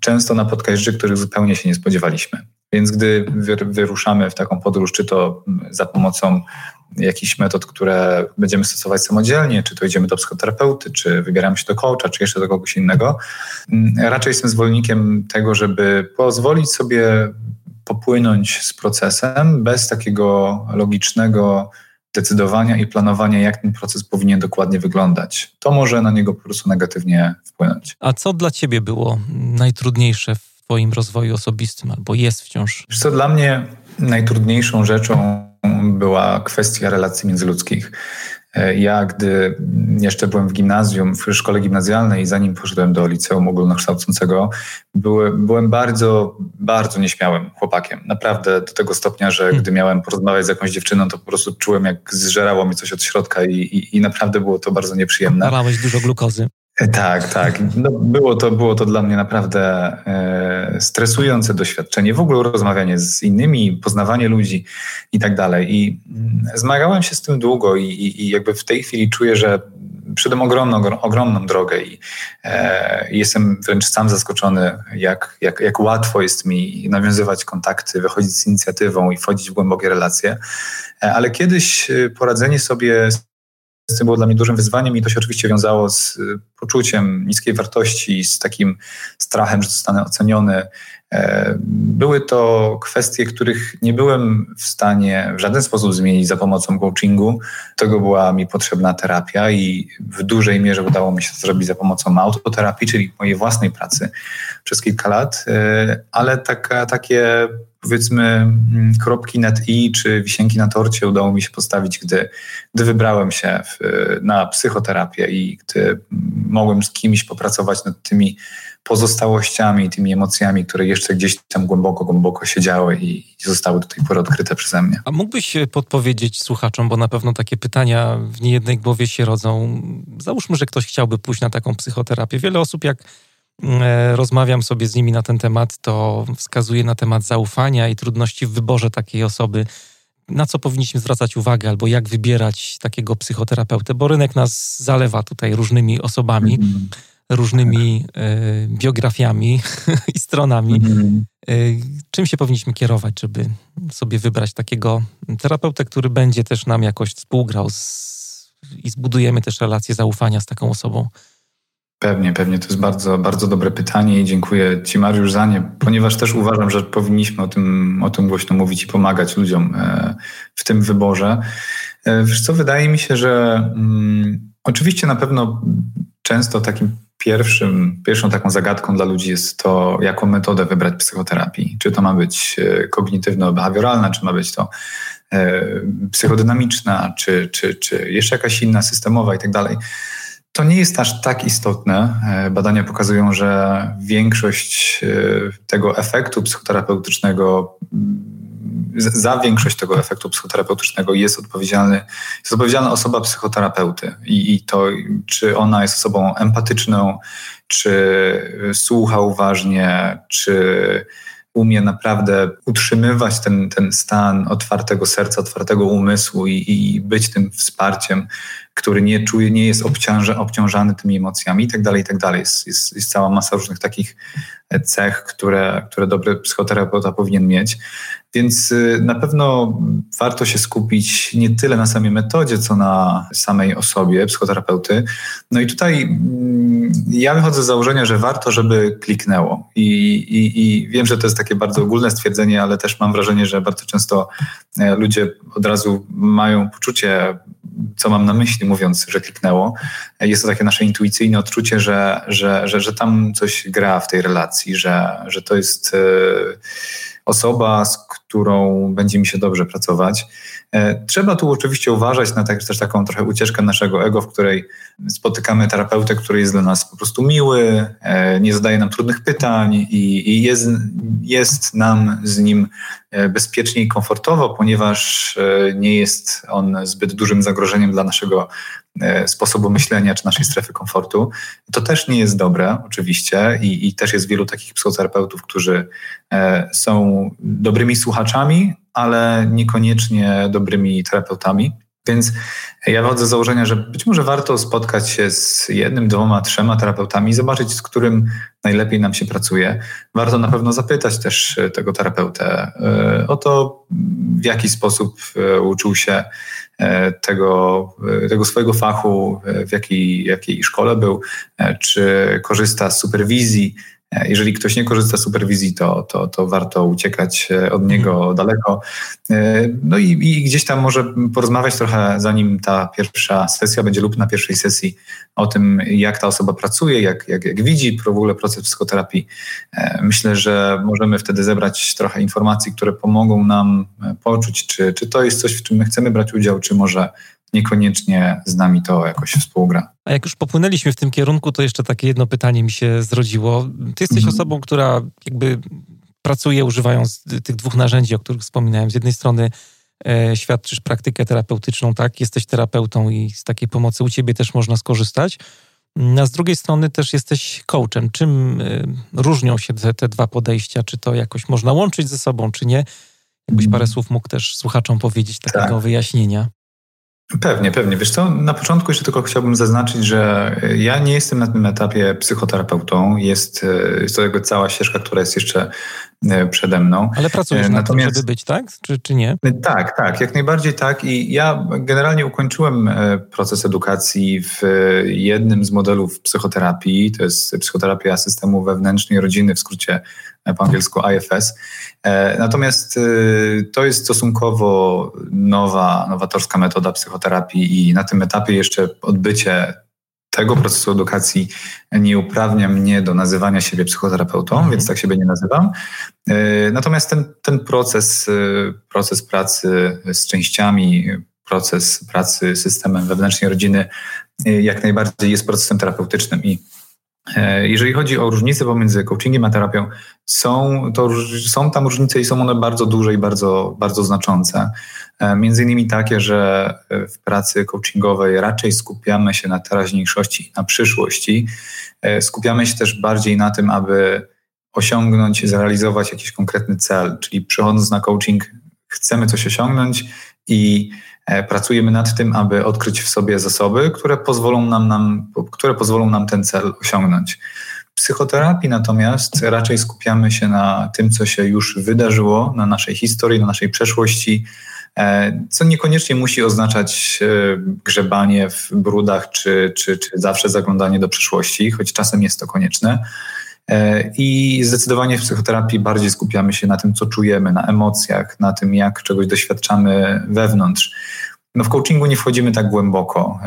często napotkać rzeczy, których zupełnie się nie spodziewaliśmy. Więc gdy wyruszamy w taką podróż, czy to za pomocą jakichś metod, które będziemy stosować samodzielnie, czy to idziemy do psychoterapeuty, czy wybieramy się do coacha, czy jeszcze do kogoś innego. Mm, raczej jestem zwolennikiem tego, żeby pozwolić sobie popłynąć z procesem bez takiego logicznego decydowania i planowania, jak ten proces powinien dokładnie wyglądać. To może na niego po prostu negatywnie wpłynąć.
A co dla Ciebie było najtrudniejsze w Twoim rozwoju osobistym, albo jest wciąż?
Wiesz co, dla mnie najtrudniejszą rzeczą była kwestia relacji międzyludzkich. E, ja, gdy jeszcze byłem w gimnazjum, w szkole gimnazjalnej, zanim poszedłem do liceum ogólnokształcącego, byłem, byłem bardzo, bardzo nieśmiałym chłopakiem. Naprawdę do tego stopnia, że hmm. gdy miałem porozmawiać z jakąś dziewczyną, to po prostu czułem, jak zżerało mi coś od środka i, i, i naprawdę było to bardzo nieprzyjemne.
Nalałeś dużo glukozy.
Tak, tak. No, było, to, było to dla mnie naprawdę e, stresujące doświadczenie. W ogóle rozmawianie z innymi, poznawanie ludzi i tak dalej. I mm, zmagałem się z tym długo i, i, i jakby w tej chwili czuję, że przydam ogromną, ogromną drogę i e, jestem wręcz sam zaskoczony, jak, jak, jak łatwo jest mi nawiązywać kontakty, wychodzić z inicjatywą i wchodzić w głębokie relacje. E, ale kiedyś e, poradzenie sobie to było dla mnie dużym wyzwaniem i to się oczywiście wiązało z y, poczuciem niskiej wartości, z takim strachem, że zostanę oceniony, były to kwestie, których nie byłem w stanie w żaden sposób zmienić za pomocą coachingu. Tego była mi potrzebna terapia i w dużej mierze udało mi się to zrobić za pomocą autoterapii, czyli mojej własnej pracy przez kilka lat, e, ale taka, takie powiedzmy mm, kropki nad i czy wisienki na torcie udało mi się postawić, gdy, gdy wybrałem się w, na psychoterapię i gdy mogłem z kimś popracować nad tymi pozostałościami, tymi emocjami, które jeszcze gdzieś tam głęboko, głęboko siedziały i zostały do tej pory odkryte przeze mnie.
A mógłbyś podpowiedzieć słuchaczom, bo na pewno takie pytania w niejednej głowie się rodzą. Załóżmy, że ktoś chciałby pójść na taką psychoterapię. Wiele osób, jak e, rozmawiam sobie z nimi na ten temat, to wskazuje na temat zaufania i trudności w wyborze takiej osoby. Na co powinniśmy zwracać uwagę, albo jak wybierać takiego psychoterapeutę, bo rynek nas zalewa tutaj różnymi osobami. Mm -hmm różnymi e, biografiami (laughs) i stronami. Mhm. E, czym się powinniśmy kierować, żeby sobie wybrać takiego terapeutę, który będzie też nam jakoś współgrał z, i zbudujemy też relację zaufania z taką osobą?
Pewnie, pewnie. To jest bardzo, bardzo dobre pytanie i dziękuję Ci, Mariusz, za nie, ponieważ też uważam, że powinniśmy o tym, o tym głośno mówić i pomagać ludziom e, w tym wyborze. Wiesz co, wydaje mi się, że mm, oczywiście na pewno często takim pierwszym, pierwszą taką zagadką dla ludzi jest to, jaką metodę wybrać psychoterapii. Czy to ma być e, kognitywno-behawioralna, czy ma być to e, psychodynamiczna, czy, czy, czy jeszcze jakaś inna, systemowa i tak dalej. To nie jest aż tak istotne. E, badania pokazują, że większość tego efektu psychoterapeutycznego za większość tego efektu psychoterapeutycznego jest odpowiedzialny, jest odpowiedzialna osoba psychoterapeuty. I, i to, czy ona jest osobą empatyczną, czy słucha uważnie, czy umie naprawdę utrzymywać ten, ten stan otwartego serca, otwartego umysłu i, i być tym wsparciem, który nie czuje, nie jest obciąża, obciążany tymi emocjami i tak dalej, i tak. Jest, jest, jest cała masa różnych takich cech, które, które dobry psychoterapeuta powinien mieć. Więc y, na pewno warto się skupić nie tyle na samej metodzie, co na samej osobie psychoterapeuty. No i tutaj mm, ja wychodzę z założenia, że warto, żeby kliknęło. I, i, I wiem, że to jest takie bardzo ogólne stwierdzenie, ale też mam wrażenie, że bardzo często e, ludzie od razu mają poczucie, co mam na myśli, mówiąc, że kliknęło. Jest to takie nasze intuicyjne odczucie, że, że, że, że tam coś gra w tej relacji, że, że to jest e, osoba, z którą będzie mi się dobrze pracować. E, trzeba tu oczywiście uważać na tak, też taką trochę ucieczkę naszego ego, w której spotykamy terapeutę, który jest dla nas po prostu miły, e, nie zadaje nam trudnych pytań i, i jest, jest nam z nim e, bezpiecznie i komfortowo, ponieważ nie jest on zbyt dużym zagrożeniem dla naszego sposobu myślenia czy naszej strefy komfortu. To też nie jest dobre, oczywiście, i, i też jest wielu takich psychoterapeutów, którzy są dobrymi słuchaczami, ale niekoniecznie dobrymi terapeutami. Więc ja wychodzę z założenia, że być może warto spotkać się z jednym, dwoma, trzema terapeutami i zobaczyć, z którym najlepiej nam się pracuje. Warto na pewno zapytać też tego terapeutę e, o to, w jaki sposób e, uczył się e, tego, tego swojego fachu, w jakiej, jakiej szkole był, czy korzysta z superwizji, jeżeli ktoś nie korzysta z superwizji, to, to, to warto uciekać e, od niego mhm. daleko. E, no i, i, gdzieś tam może porozmawiać trochę, zanim ta pierwsza sesja będzie lub na pierwszej sesji o tym, jak ta osoba pracuje, jak, jak, jak widzi w ogóle proces psychoterapii. E, myślę, że możemy wtedy zebrać trochę informacji, które pomogą nam poczuć, czy, czy to jest coś, w czym my chcemy brać udział, czy może niekoniecznie z nami to jakoś współgra.
A jak już popłynęliśmy w tym kierunku, to jeszcze takie jedno pytanie mi się zrodziło. Ty jesteś mhm. osobą, która jakby pracuje używając tych dwóch narzędzi, o których wspominałem. Z jednej strony e, świadczysz praktykę terapeutyczną, tak? Jesteś terapeutą i z takiej pomocy u ciebie też można skorzystać. A z drugiej strony też jesteś coachem. Czym e, różnią się te, te dwa podejścia? Czy to jakoś można łączyć ze sobą, czy nie? Jakbyś parę mhm. słów mógł też słuchaczom powiedzieć takiego tak. wyjaśnienia.
Pewnie, pewnie. Wiesz co, na początku jeszcze tylko chciałbym zaznaczyć, że ja nie jestem na tym etapie psychoterapeutą. Jest, jest to jego cała ścieżka, która jest jeszcze e, przede mną.
Ale pracujesz Natomiast, na tym, żeby być, tak? Czy, czy nie?
Tak, tak, jak najbardziej tak. I ja generalnie ukończyłem proces edukacji w jednym z modelów psychoterapii. To jest psychoterapia systemu wewnętrznej rodziny, w skrócie po angielsku IFS. Natomiast to jest stosunkowo nowa, nowatorska metoda psychoterapii i na tym etapie jeszcze odbycie tego procesu edukacji nie uprawnia mnie do nazywania siebie psychoterapeutą, mhm. więc tak siebie nie nazywam. E, natomiast ten, ten proces, e, proces pracy z częściami, proces pracy z systemem wewnętrznej rodziny e, jak najbardziej jest procesem terapeutycznym i jeżeli chodzi o różnice pomiędzy coachingiem a terapią, są, to, są tam różnice i są one bardzo duże i bardzo, bardzo znaczące. E, między innymi takie, że e, w pracy coachingowej raczej skupiamy się na teraźniejszości i na przyszłości. E, skupiamy się też bardziej na tym, aby osiągnąć, zrealizować jakiś konkretny cel, czyli przychodząc na coaching chcemy coś osiągnąć i pracujemy nad tym, aby odkryć w sobie zasoby, które pozwolą nam, nam, które pozwolą nam ten cel osiągnąć. W psychoterapii natomiast raczej skupiamy się na tym, co się już wydarzyło, na naszej historii, na naszej przeszłości, co niekoniecznie musi oznaczać e, grzebanie w brudach czy, czy, czy zawsze zaglądanie do przyszłości, choć czasem jest to konieczne. E, I zdecydowanie w psychoterapii bardziej skupiamy się na tym, co czujemy, na emocjach, na tym, jak czegoś doświadczamy wewnątrz. No w coachingu nie wchodzimy tak głęboko,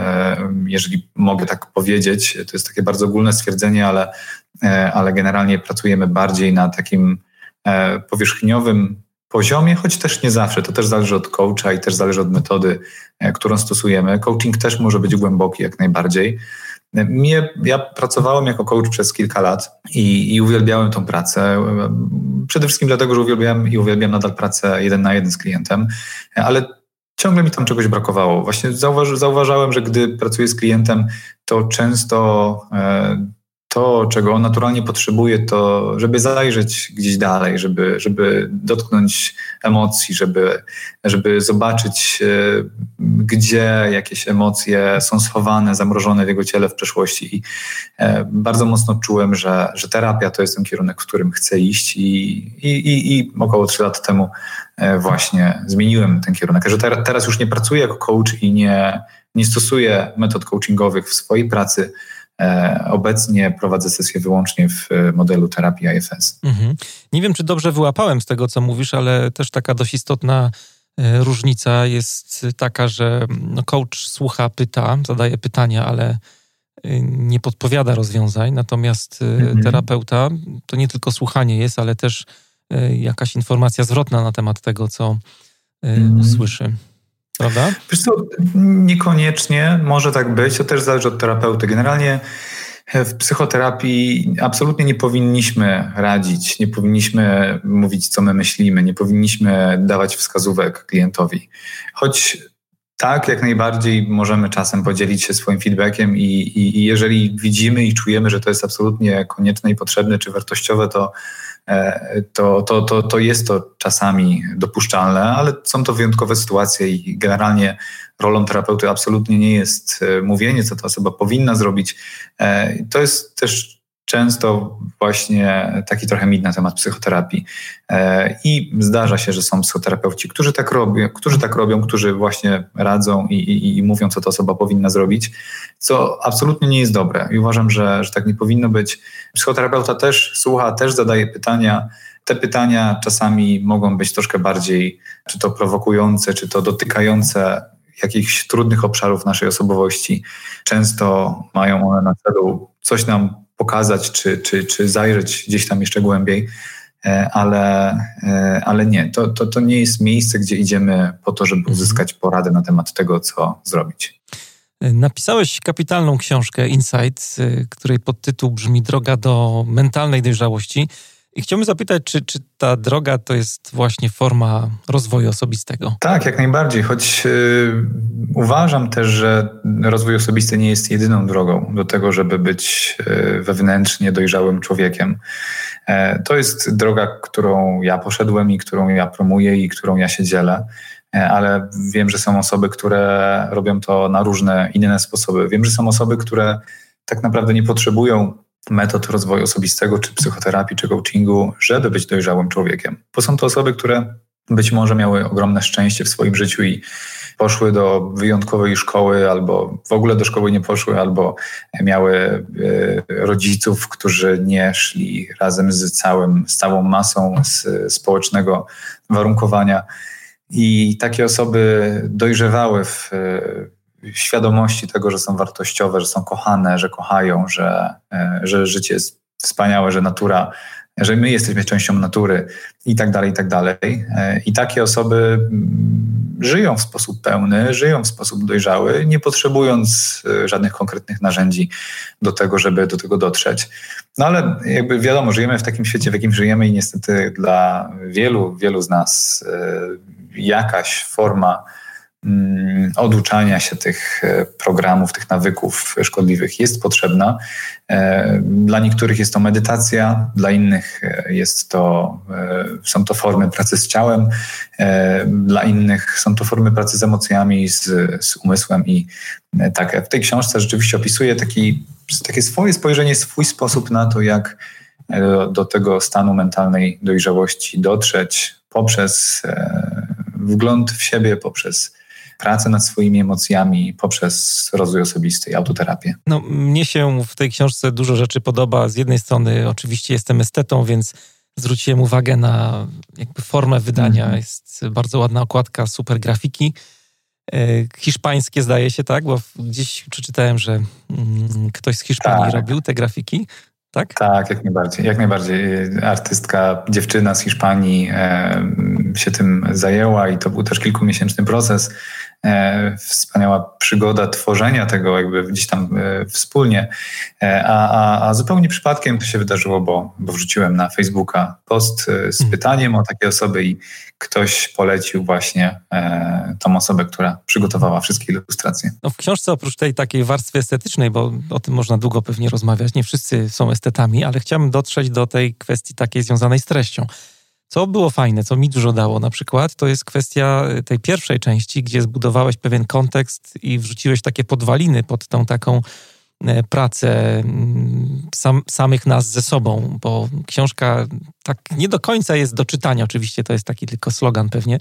jeżeli mogę tak powiedzieć. To jest takie bardzo ogólne stwierdzenie, ale, ale generalnie pracujemy bardziej na takim powierzchniowym poziomie, choć też nie zawsze. To też zależy od coacha i też zależy od metody, e, którą stosujemy. Coaching też może być głęboki jak najbardziej. Mnie, ja pracowałem jako coach przez kilka lat i, i, uwielbiałem tą pracę. Przede wszystkim dlatego, że uwielbiałem i uwielbiam nadal pracę jeden na jeden z klientem, ale ciągle mi tam czegoś brakowało. Właśnie zauważałem, że gdy pracuję z klientem, to często e, to, czego on naturalnie potrzebuje, to żeby zajrzeć gdzieś dalej, żeby, żeby dotknąć emocji, żeby, żeby zobaczyć, e, gdzie jakieś emocje są schowane, zamrożone w jego ciele w przeszłości. I e, bardzo mocno czułem, że, że terapia to jest ten kierunek, w którym chcę iść i, i, i, i około trzy lat temu e, właśnie zmieniłem ten kierunek. Że teraz już nie pracuję jako coach i nie, nie stosuję metod coachingowych w swojej pracy, obecnie prowadzę sesję wyłącznie w e, modelu terapii IFS. Mhm.
Nie wiem, czy dobrze wyłapałem z tego, co mówisz, ale też taka dość istotna e, różnica jest taka, że no, coach słucha, pyta, zadaje pytania, ale nie podpowiada rozwiązań, natomiast mhm. terapeuta to nie tylko słuchanie jest, ale też jakaś informacja zwrotna na temat tego, co mhm. słyszy. Prawda?
Wiesz co, niekoniecznie może tak być, to też zależy od terapeuty. Generalnie w psychoterapii absolutnie nie powinniśmy radzić, nie powinniśmy mówić, co my myślimy, nie powinniśmy dawać wskazówek klientowi. Choć tak, jak najbardziej możemy czasem podzielić się swoim feedbackiem i, i, i jeżeli widzimy i czujemy, że to jest absolutnie konieczne i potrzebne czy wartościowe, to E, to, to, to, to jest to czasami dopuszczalne, ale są to wyjątkowe sytuacje i generalnie rolą terapeuty absolutnie nie jest e, mówienie, co ta osoba powinna zrobić. E, to jest też często właśnie taki trochę mit na temat psychoterapii. I zdarza się, że są psychoterapeuci, którzy tak robią, którzy tak robią, którzy właśnie radzą i, i, i mówią, co ta osoba powinna zrobić, co absolutnie nie jest dobre. I uważam, że, że tak nie powinno być. Psychoterapeuta też słucha, też zadaje pytania. Te pytania czasami mogą być troszkę bardziej, czy to prowokujące, czy to dotykające jakichś trudnych obszarów naszej osobowości. Często mają one na celu coś nam pokazać, czy, czy, czy zajrzeć gdzieś tam jeszcze głębiej, e, ale, e, ale nie, to, to, to nie jest miejsce, gdzie idziemy po to, żeby mhm. uzyskać poradę na temat tego, co zrobić.
Napisałeś kapitalną książkę Insight, której podtytuł brzmi Droga do mentalnej dojrzałości. I chciałbym zapytać, czy, czy ta droga to jest właśnie forma rozwoju osobistego?
Tak, jak najbardziej, choć yy, uważam też, że rozwój osobisty nie jest jedyną drogą do tego, żeby być yy, wewnętrznie dojrzałym człowiekiem. Yy, to jest droga, którą ja poszedłem i którą ja promuję i którą ja się dzielę. E, ale wiem, że są osoby, które robią to na różne inne sposoby. Wiem, że są osoby, które tak naprawdę nie potrzebują metod rozwoju osobistego, czy psychoterapii, czy coachingu, żeby być dojrzałym człowiekiem. Bo są to osoby, które być może miały ogromne szczęście w swoim życiu i poszły do wyjątkowej szkoły, albo w ogóle do szkoły nie poszły, albo miały e, rodziców, którzy nie szli razem z, całym, z całą masą z społecznego warunkowania. I takie osoby dojrzewały w, w świadomości tego, że są wartościowe, że są kochane, że kochają, że, e, że życie jest wspaniałe, że natura że my jesteśmy częścią natury i tak dalej, i tak dalej. E, I takie osoby mm, żyją w sposób pełny, żyją w sposób dojrzały, nie potrzebując e, żadnych konkretnych narzędzi do tego, żeby do tego dotrzeć. No ale jakby wiadomo, żyjemy w takim świecie, w jakim żyjemy i niestety dla wielu, wielu z nas jakaś forma oduczania się tych e, programów, tych nawyków szkodliwych jest potrzebna. E, dla niektórych jest to medytacja, dla innych e, jest to, są to formy pracy z ciałem, dla innych są to formy pracy z emocjami, z, z umysłem i tak w tej książce rzeczywiście opisuje taki, takie swoje spojrzenie, swój sposób na to, jak do tego stanu mentalnej dojrzałości dotrzeć poprzez wgląd w siebie, poprzez pracę nad swoimi emocjami poprzez rozwój osobisty i autoterapię.
No, mnie się w tej książce dużo rzeczy podoba. Z jednej strony oczywiście jestem estetą, więc zwróciłem uwagę na jakby formę wydania. -hmm. Jest bardzo ładna okładka, super grafiki. E, hiszpańskie zdaje się, tak? Bo gdzieś przeczytałem, że mm, ktoś z Hiszpanii tak. robił te grafiki tak?
Tak, jak najbardziej. Jak najbardziej. Artystka, dziewczyna z Hiszpanii e, się tym zajęła i to był też kilkumiesięczny proces. E, wspaniała przygoda tworzenia tego jakby gdzieś tam e, wspólnie. E, a, a, a, zupełnie przypadkiem to się wydarzyło, bo, bo wrzuciłem na Facebooka post z mhm. pytaniem o takie osoby i ktoś polecił właśnie tą osobę, która przygotowała wszystkie ilustracje.
No w książce oprócz tej takiej warstwy estetycznej, bo o tym można długo pewnie rozmawiać, nie wszyscy są estetami, ale chciałbym dotrzeć do tej kwestii takiej związanej z treścią. Co było fajne, co mi dużo dało na przykład, to jest kwestia tej pierwszej części, gdzie zbudowałeś pewien kontekst i wrzuciłeś takie podwaliny pod tą taką e, pracę mm, sam, samych nas ze sobą, bo książka tak nie do końca jest do czytania, oczywiście to jest taki tylko slogan pewnie,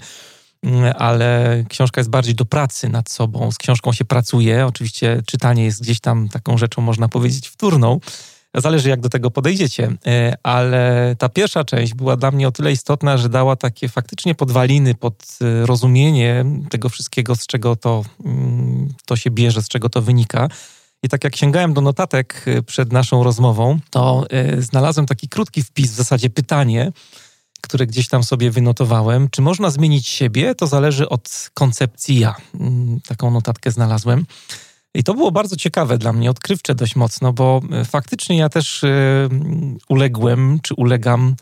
mm, ale książka jest bardziej do pracy nad sobą. Z książką się pracuje, oczywiście czytanie jest gdzieś tam taką rzeczą, można powiedzieć, wtórną, Zależy, jak do tego podejdziecie, e, ale ta pierwsza część była dla mnie o tyle istotna, że dała takie faktycznie podwaliny pod e, rozumienie tego wszystkiego, z czego to, mm, to się bierze, z czego to wynika. I tak jak sięgałem do notatek e, przed naszą rozmową, to znalazłem taki krótki wpis, w zasadzie pytanie, które gdzieś tam sobie wynotowałem. Czy można zmienić siebie? To zależy od koncepcji ja. Mm, taką notatkę znalazłem. I to było bardzo ciekawe dla mnie, odkrywcze dość mocno, bo e, faktycznie ja też e, uległem, czy ulegam,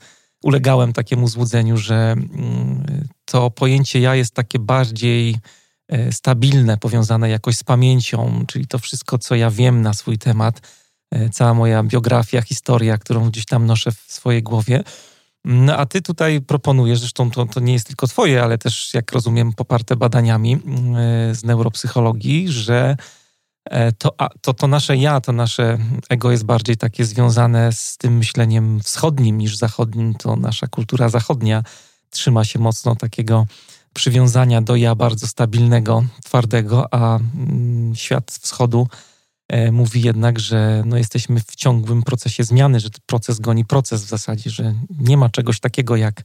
ulegałem takiemu złudzeniu, że mm, to pojęcie ja jest takie bardziej e, stabilne, powiązane jakoś z pamięcią, czyli to wszystko, co ja wiem na swój temat, cała moja biografia, historia, którą gdzieś tam noszę w swojej głowie. No a ty tutaj proponujesz, zresztą to, to nie jest tylko twoje, ale też, jak rozumiem, poparte badaniami mm, z neuropsychologii, że to, to, to nasze ja, to nasze ego jest bardziej takie związane z tym myśleniem wschodnim niż zachodnim. To nasza kultura zachodnia trzyma się mocno takiego przywiązania do ja bardzo stabilnego, twardego, a mm, świat wschodu e, mówi jednak, że no jesteśmy w ciągłym procesie zmiany, że proces goni proces w zasadzie, że nie ma czegoś takiego jak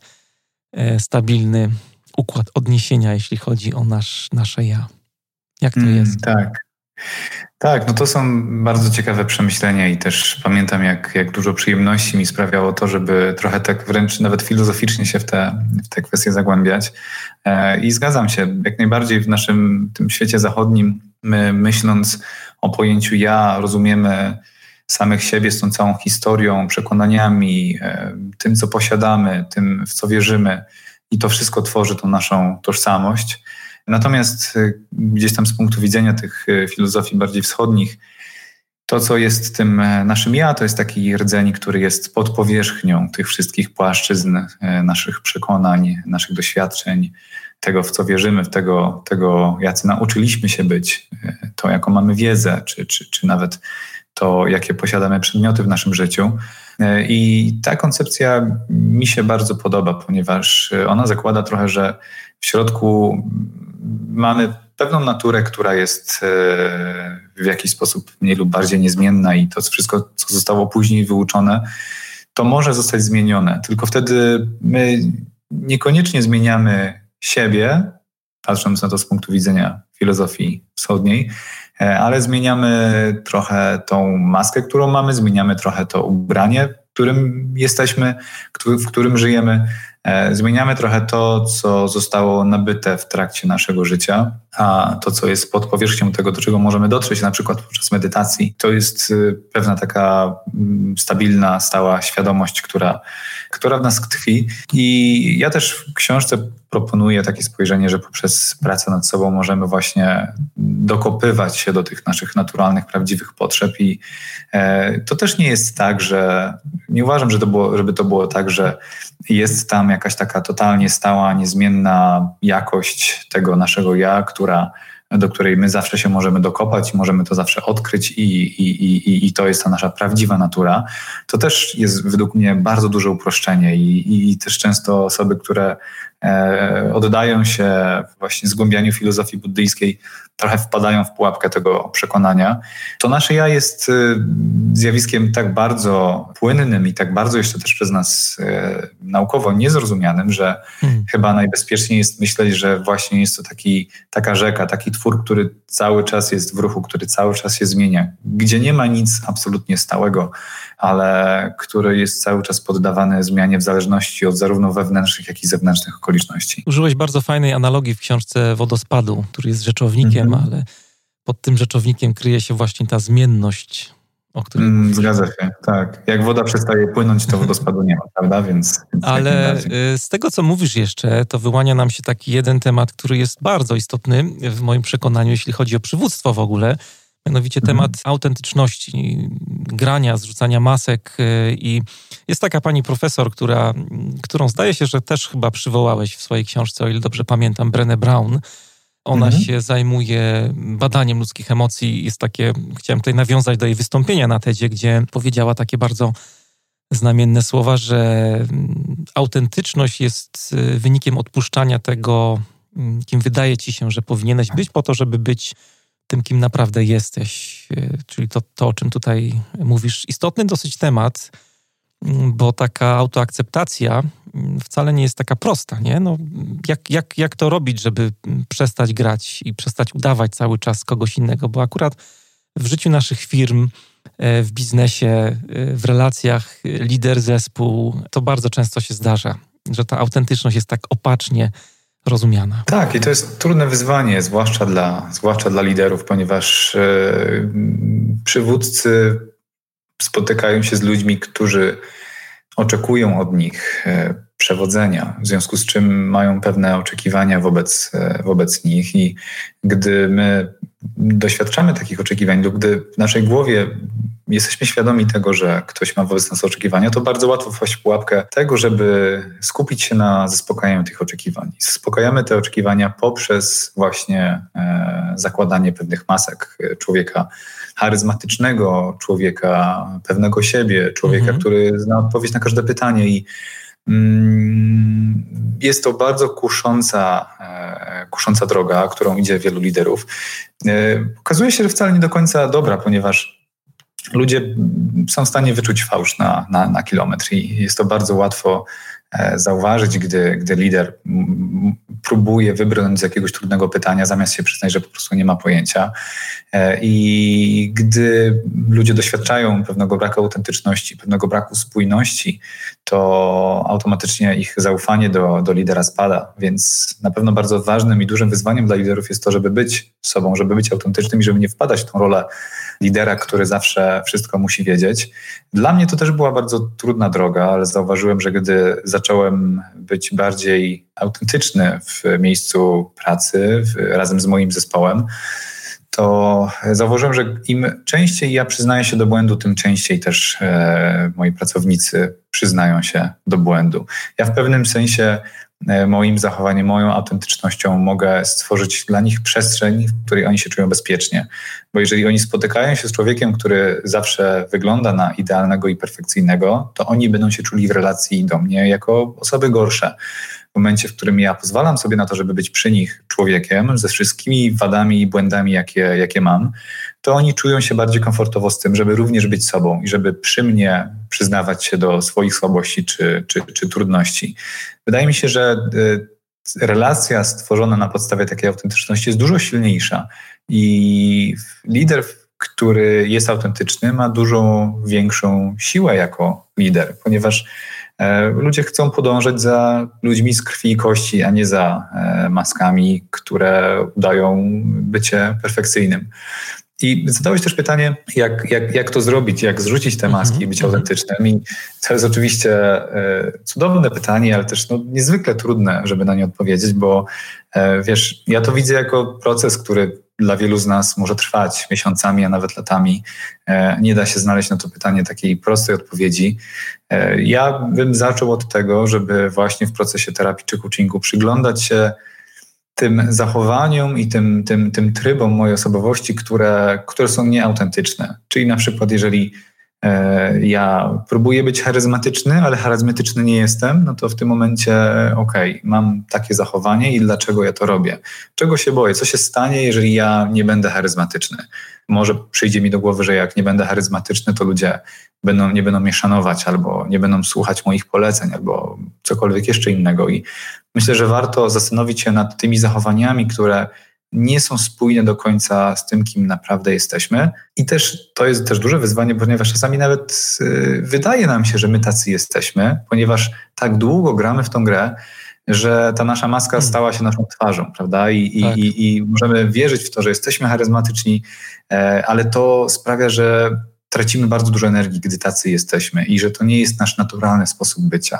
e, stabilny układ odniesienia, jeśli chodzi o nasz, nasze ja. Jak to mm, jest?
Tak. Tak, no to są bardzo ciekawe przemyślenia i też pamiętam, jak, jak dużo przyjemności mi sprawiało to, żeby trochę tak wręcz nawet filozoficznie się w te, w te kwestie zagłębiać. E, I zgadzam się, jak najbardziej w naszym tym świecie zachodnim, my myśląc o pojęciu ja, rozumiemy samych siebie z tą całą historią, przekonaniami, e, tym, co posiadamy, tym, w co wierzymy, i to wszystko tworzy tą naszą tożsamość. Natomiast y, gdzieś tam z punktu widzenia tych y, filozofii bardziej wschodnich, to, co jest tym e, naszym ja, to jest taki rdzeń, który jest pod powierzchnią tych wszystkich płaszczyzn e, naszych przekonań, naszych doświadczeń, tego, w co wierzymy, tego, tego jacy nauczyliśmy się być, e, to, jaką mamy wiedzę, czy, czy, czy nawet to, jakie posiadamy przedmioty w naszym życiu. I ta koncepcja mi się bardzo podoba, ponieważ ona zakłada trochę, że w środku mamy pewną naturę, która jest e, w jakiś sposób mniej lub bardziej niezmienna i to wszystko, co zostało później wyuczone, to może zostać zmienione. Tylko wtedy my niekoniecznie zmieniamy siebie, patrząc na to z punktu widzenia filozofii wschodniej, e, ale zmieniamy trochę tą maskę, którą mamy, zmieniamy trochę to ubranie, w którym jesteśmy, w którym żyjemy. E, zmieniamy trochę to, co zostało nabyte w trakcie naszego życia, a to, co jest pod powierzchnią tego, do czego możemy dotrzeć, na przykład podczas medytacji, to jest y, pewna taka mm, stabilna, stała świadomość, która, która w nas tkwi. I ja też w książce proponuję takie spojrzenie, że poprzez pracę nad sobą możemy właśnie dokopywać się do tych naszych naturalnych, prawdziwych potrzeb. I e, to też nie jest tak, że nie uważam, że to było, żeby to było tak, że jest tam jakaś taka totalnie stała, niezmienna jakość tego naszego ja, która, do której my zawsze się możemy dokopać możemy to zawsze odkryć i, i, i, i to jest ta nasza prawdziwa natura, to też jest według mnie bardzo duże uproszczenie i, i też często osoby, które oddają się właśnie zgłębianiu filozofii buddyjskiej, trochę wpadają w pułapkę tego przekonania. To nasze ja jest y, zjawiskiem tak bardzo płynnym i tak bardzo jeszcze też przez nas y, naukowo niezrozumianym, że hmm. chyba najbezpieczniej jest myśleć, że właśnie jest to taki, taka rzeka, taki twór, który cały czas jest w ruchu, który cały czas się zmienia, gdzie nie ma nic absolutnie stałego, ale który jest cały czas poddawany zmianie w zależności od zarówno wewnętrznych, jak i zewnętrznych okoliczności.
Użyłeś bardzo fajnej analogii w książce Wodospadu, który jest rzeczownikiem, mhm. ale pod tym rzeczownikiem kryje się właśnie ta zmienność, o której mm,
Zgadza się, tak. Jak woda przestaje płynąć, to wodospadu nie ma, prawda? Więc,
więc Ale y, z tego, co mówisz jeszcze, to wyłania nam się taki jeden temat, który jest bardzo istotny w moim przekonaniu, jeśli chodzi o przywództwo w ogóle, mianowicie mhm. temat autentyczności, grania, zrzucania masek y, i jest taka pani profesor, która, którą zdaje się, że też chyba przywołałeś w swojej książce, o ile dobrze pamiętam, Brené Brown. Ona mhm. się zajmuje badaniem ludzkich emocji. Jest takie, chciałem tutaj nawiązać do jej wystąpienia na TEDzie, gdzie powiedziała takie bardzo znamienne słowa, że mm, autentyczność jest y, wynikiem odpuszczania tego, mm, kim wydaje ci się, że powinieneś być, po to, żeby być tym, kim naprawdę jesteś. E, czyli to, to o czym tutaj mówisz. Istotny dosyć temat, mm, bo taka autoakceptacja mm, wcale nie jest taka prosta, nie? No, jak, jak, jak to robić, żeby mm, przestać grać i przestać udawać cały czas kogoś innego? Bo akurat w życiu naszych firm, e, w biznesie, e, w relacjach lider, zespół, to bardzo często się zdarza, że ta autentyczność jest tak opacznie rozumiana.
Tak, i to jest trudne wyzwanie, zwłaszcza dla, zwłaszcza dla liderów, ponieważ e, przywódcy spotykają się z ludźmi, którzy oczekują od nich e, przewodzenia, w związku z czym mają pewne oczekiwania wobec, e, wobec nich i gdy my doświadczamy takich oczekiwań lub gdy w naszej głowie jesteśmy świadomi tego, że ktoś ma wobec nas oczekiwania, to bardzo łatwo wpaść w pułapkę tego, żeby skupić się na zaspokajaniu tych oczekiwań. Zaspokajamy te oczekiwania poprzez właśnie e, zakładanie pewnych masek człowieka charyzmatycznego, człowieka pewnego siebie, człowieka, mhm. który zna odpowiedź na każde pytanie i jest to bardzo kusząca, e, kusząca droga, którą idzie wielu liderów. E, okazuje się, że wcale nie do końca dobra, ponieważ ludzie są w stanie wyczuć fałsz na, na, na kilometr i jest to bardzo łatwo zauważyć, gdy, gdy lider próbuje wybrnąć z jakiegoś trudnego pytania, zamiast się przyznać, że po prostu nie ma pojęcia. E, I gdy ludzie doświadczają pewnego braku autentyczności, pewnego braku spójności, to automatycznie ich zaufanie do, do lidera spada. Więc na pewno bardzo ważnym i dużym wyzwaniem dla liderów jest to, żeby być sobą, żeby być autentycznym i żeby nie wpadać w tą rolę lidera, który zawsze wszystko musi wiedzieć. Dla mnie to też była bardzo trudna droga, ale zauważyłem, że gdy zacząłem być bardziej autentyczny w miejscu pracy w, razem z moim zespołem, to zauważyłem, że im częściej ja przyznaję się do błędu, tym częściej też e, moi pracownicy przyznają się do błędu. Ja w pewnym sensie moim zachowaniem, moją autentycznością mogę stworzyć dla nich przestrzeń, w której oni się czują bezpiecznie. Bo jeżeli oni spotykają się z człowiekiem, który zawsze wygląda na idealnego i perfekcyjnego, to oni będą się czuli w relacji do mnie jako osoby gorsze momencie, w którym ja pozwalam sobie na to, żeby być przy nich człowiekiem ze wszystkimi wadami i błędami, jakie, jakie mam, to oni czują się bardziej komfortowo z tym, żeby również być sobą i żeby przy mnie przyznawać się do swoich słabości czy, czy, czy trudności. Wydaje mi się, że y, relacja stworzona na podstawie takiej autentyczności jest dużo silniejsza i lider, który jest autentyczny, ma dużo większą siłę jako lider, ponieważ ludzie chcą podążać za ludźmi z krwi i kości, a nie za e, maskami, które udają bycie perfekcyjnym. I zadałeś też pytanie, jak, jak, jak to zrobić, jak zrzucić te maski i być mhm. autentycznym. I to jest oczywiście e, cudowne pytanie, ale też no, niezwykle trudne, żeby na nie odpowiedzieć, bo wiesz, ja to widzę jako proces, który dla wielu z nas może trwać miesiącami, a nawet latami. E, nie da się znaleźć na to pytanie takiej prostej odpowiedzi. E, ja bym zaczął od tego, żeby właśnie w procesie terapii czy coachingu przyglądać się tym zachowaniom i tym, tym, tym trybom mojej osobowości, które, które są nieautentyczne. Czyli na przykład, jeżeli ja próbuję być charyzmatyczny, ale charyzmatyczny nie jestem, no to w tym momencie okej, okay, mam takie zachowanie i dlaczego ja to robię? Czego się boję? Co się stanie, jeżeli ja nie będę charyzmatyczny? Może przyjdzie mi do głowy, że jak nie będę charyzmatyczny, to ludzie będą, nie będą mnie szanować, albo nie będą słuchać moich poleceń, albo cokolwiek jeszcze innego. I myślę, że warto zastanowić się nad tymi zachowaniami, które nie są spójne do końca z tym, kim naprawdę jesteśmy. I też to jest też duże wyzwanie, ponieważ czasami nawet y, wydaje nam się, że my tacy jesteśmy, ponieważ tak długo gramy w tą grę, że ta nasza maska hmm. stała się naszą twarzą, prawda? I, tak. i, i możemy wierzyć w to, że jesteśmy charyzmatyczni, e, ale to sprawia, że tracimy bardzo dużo energii, gdy tacy jesteśmy i że to nie jest nasz naturalny sposób bycia.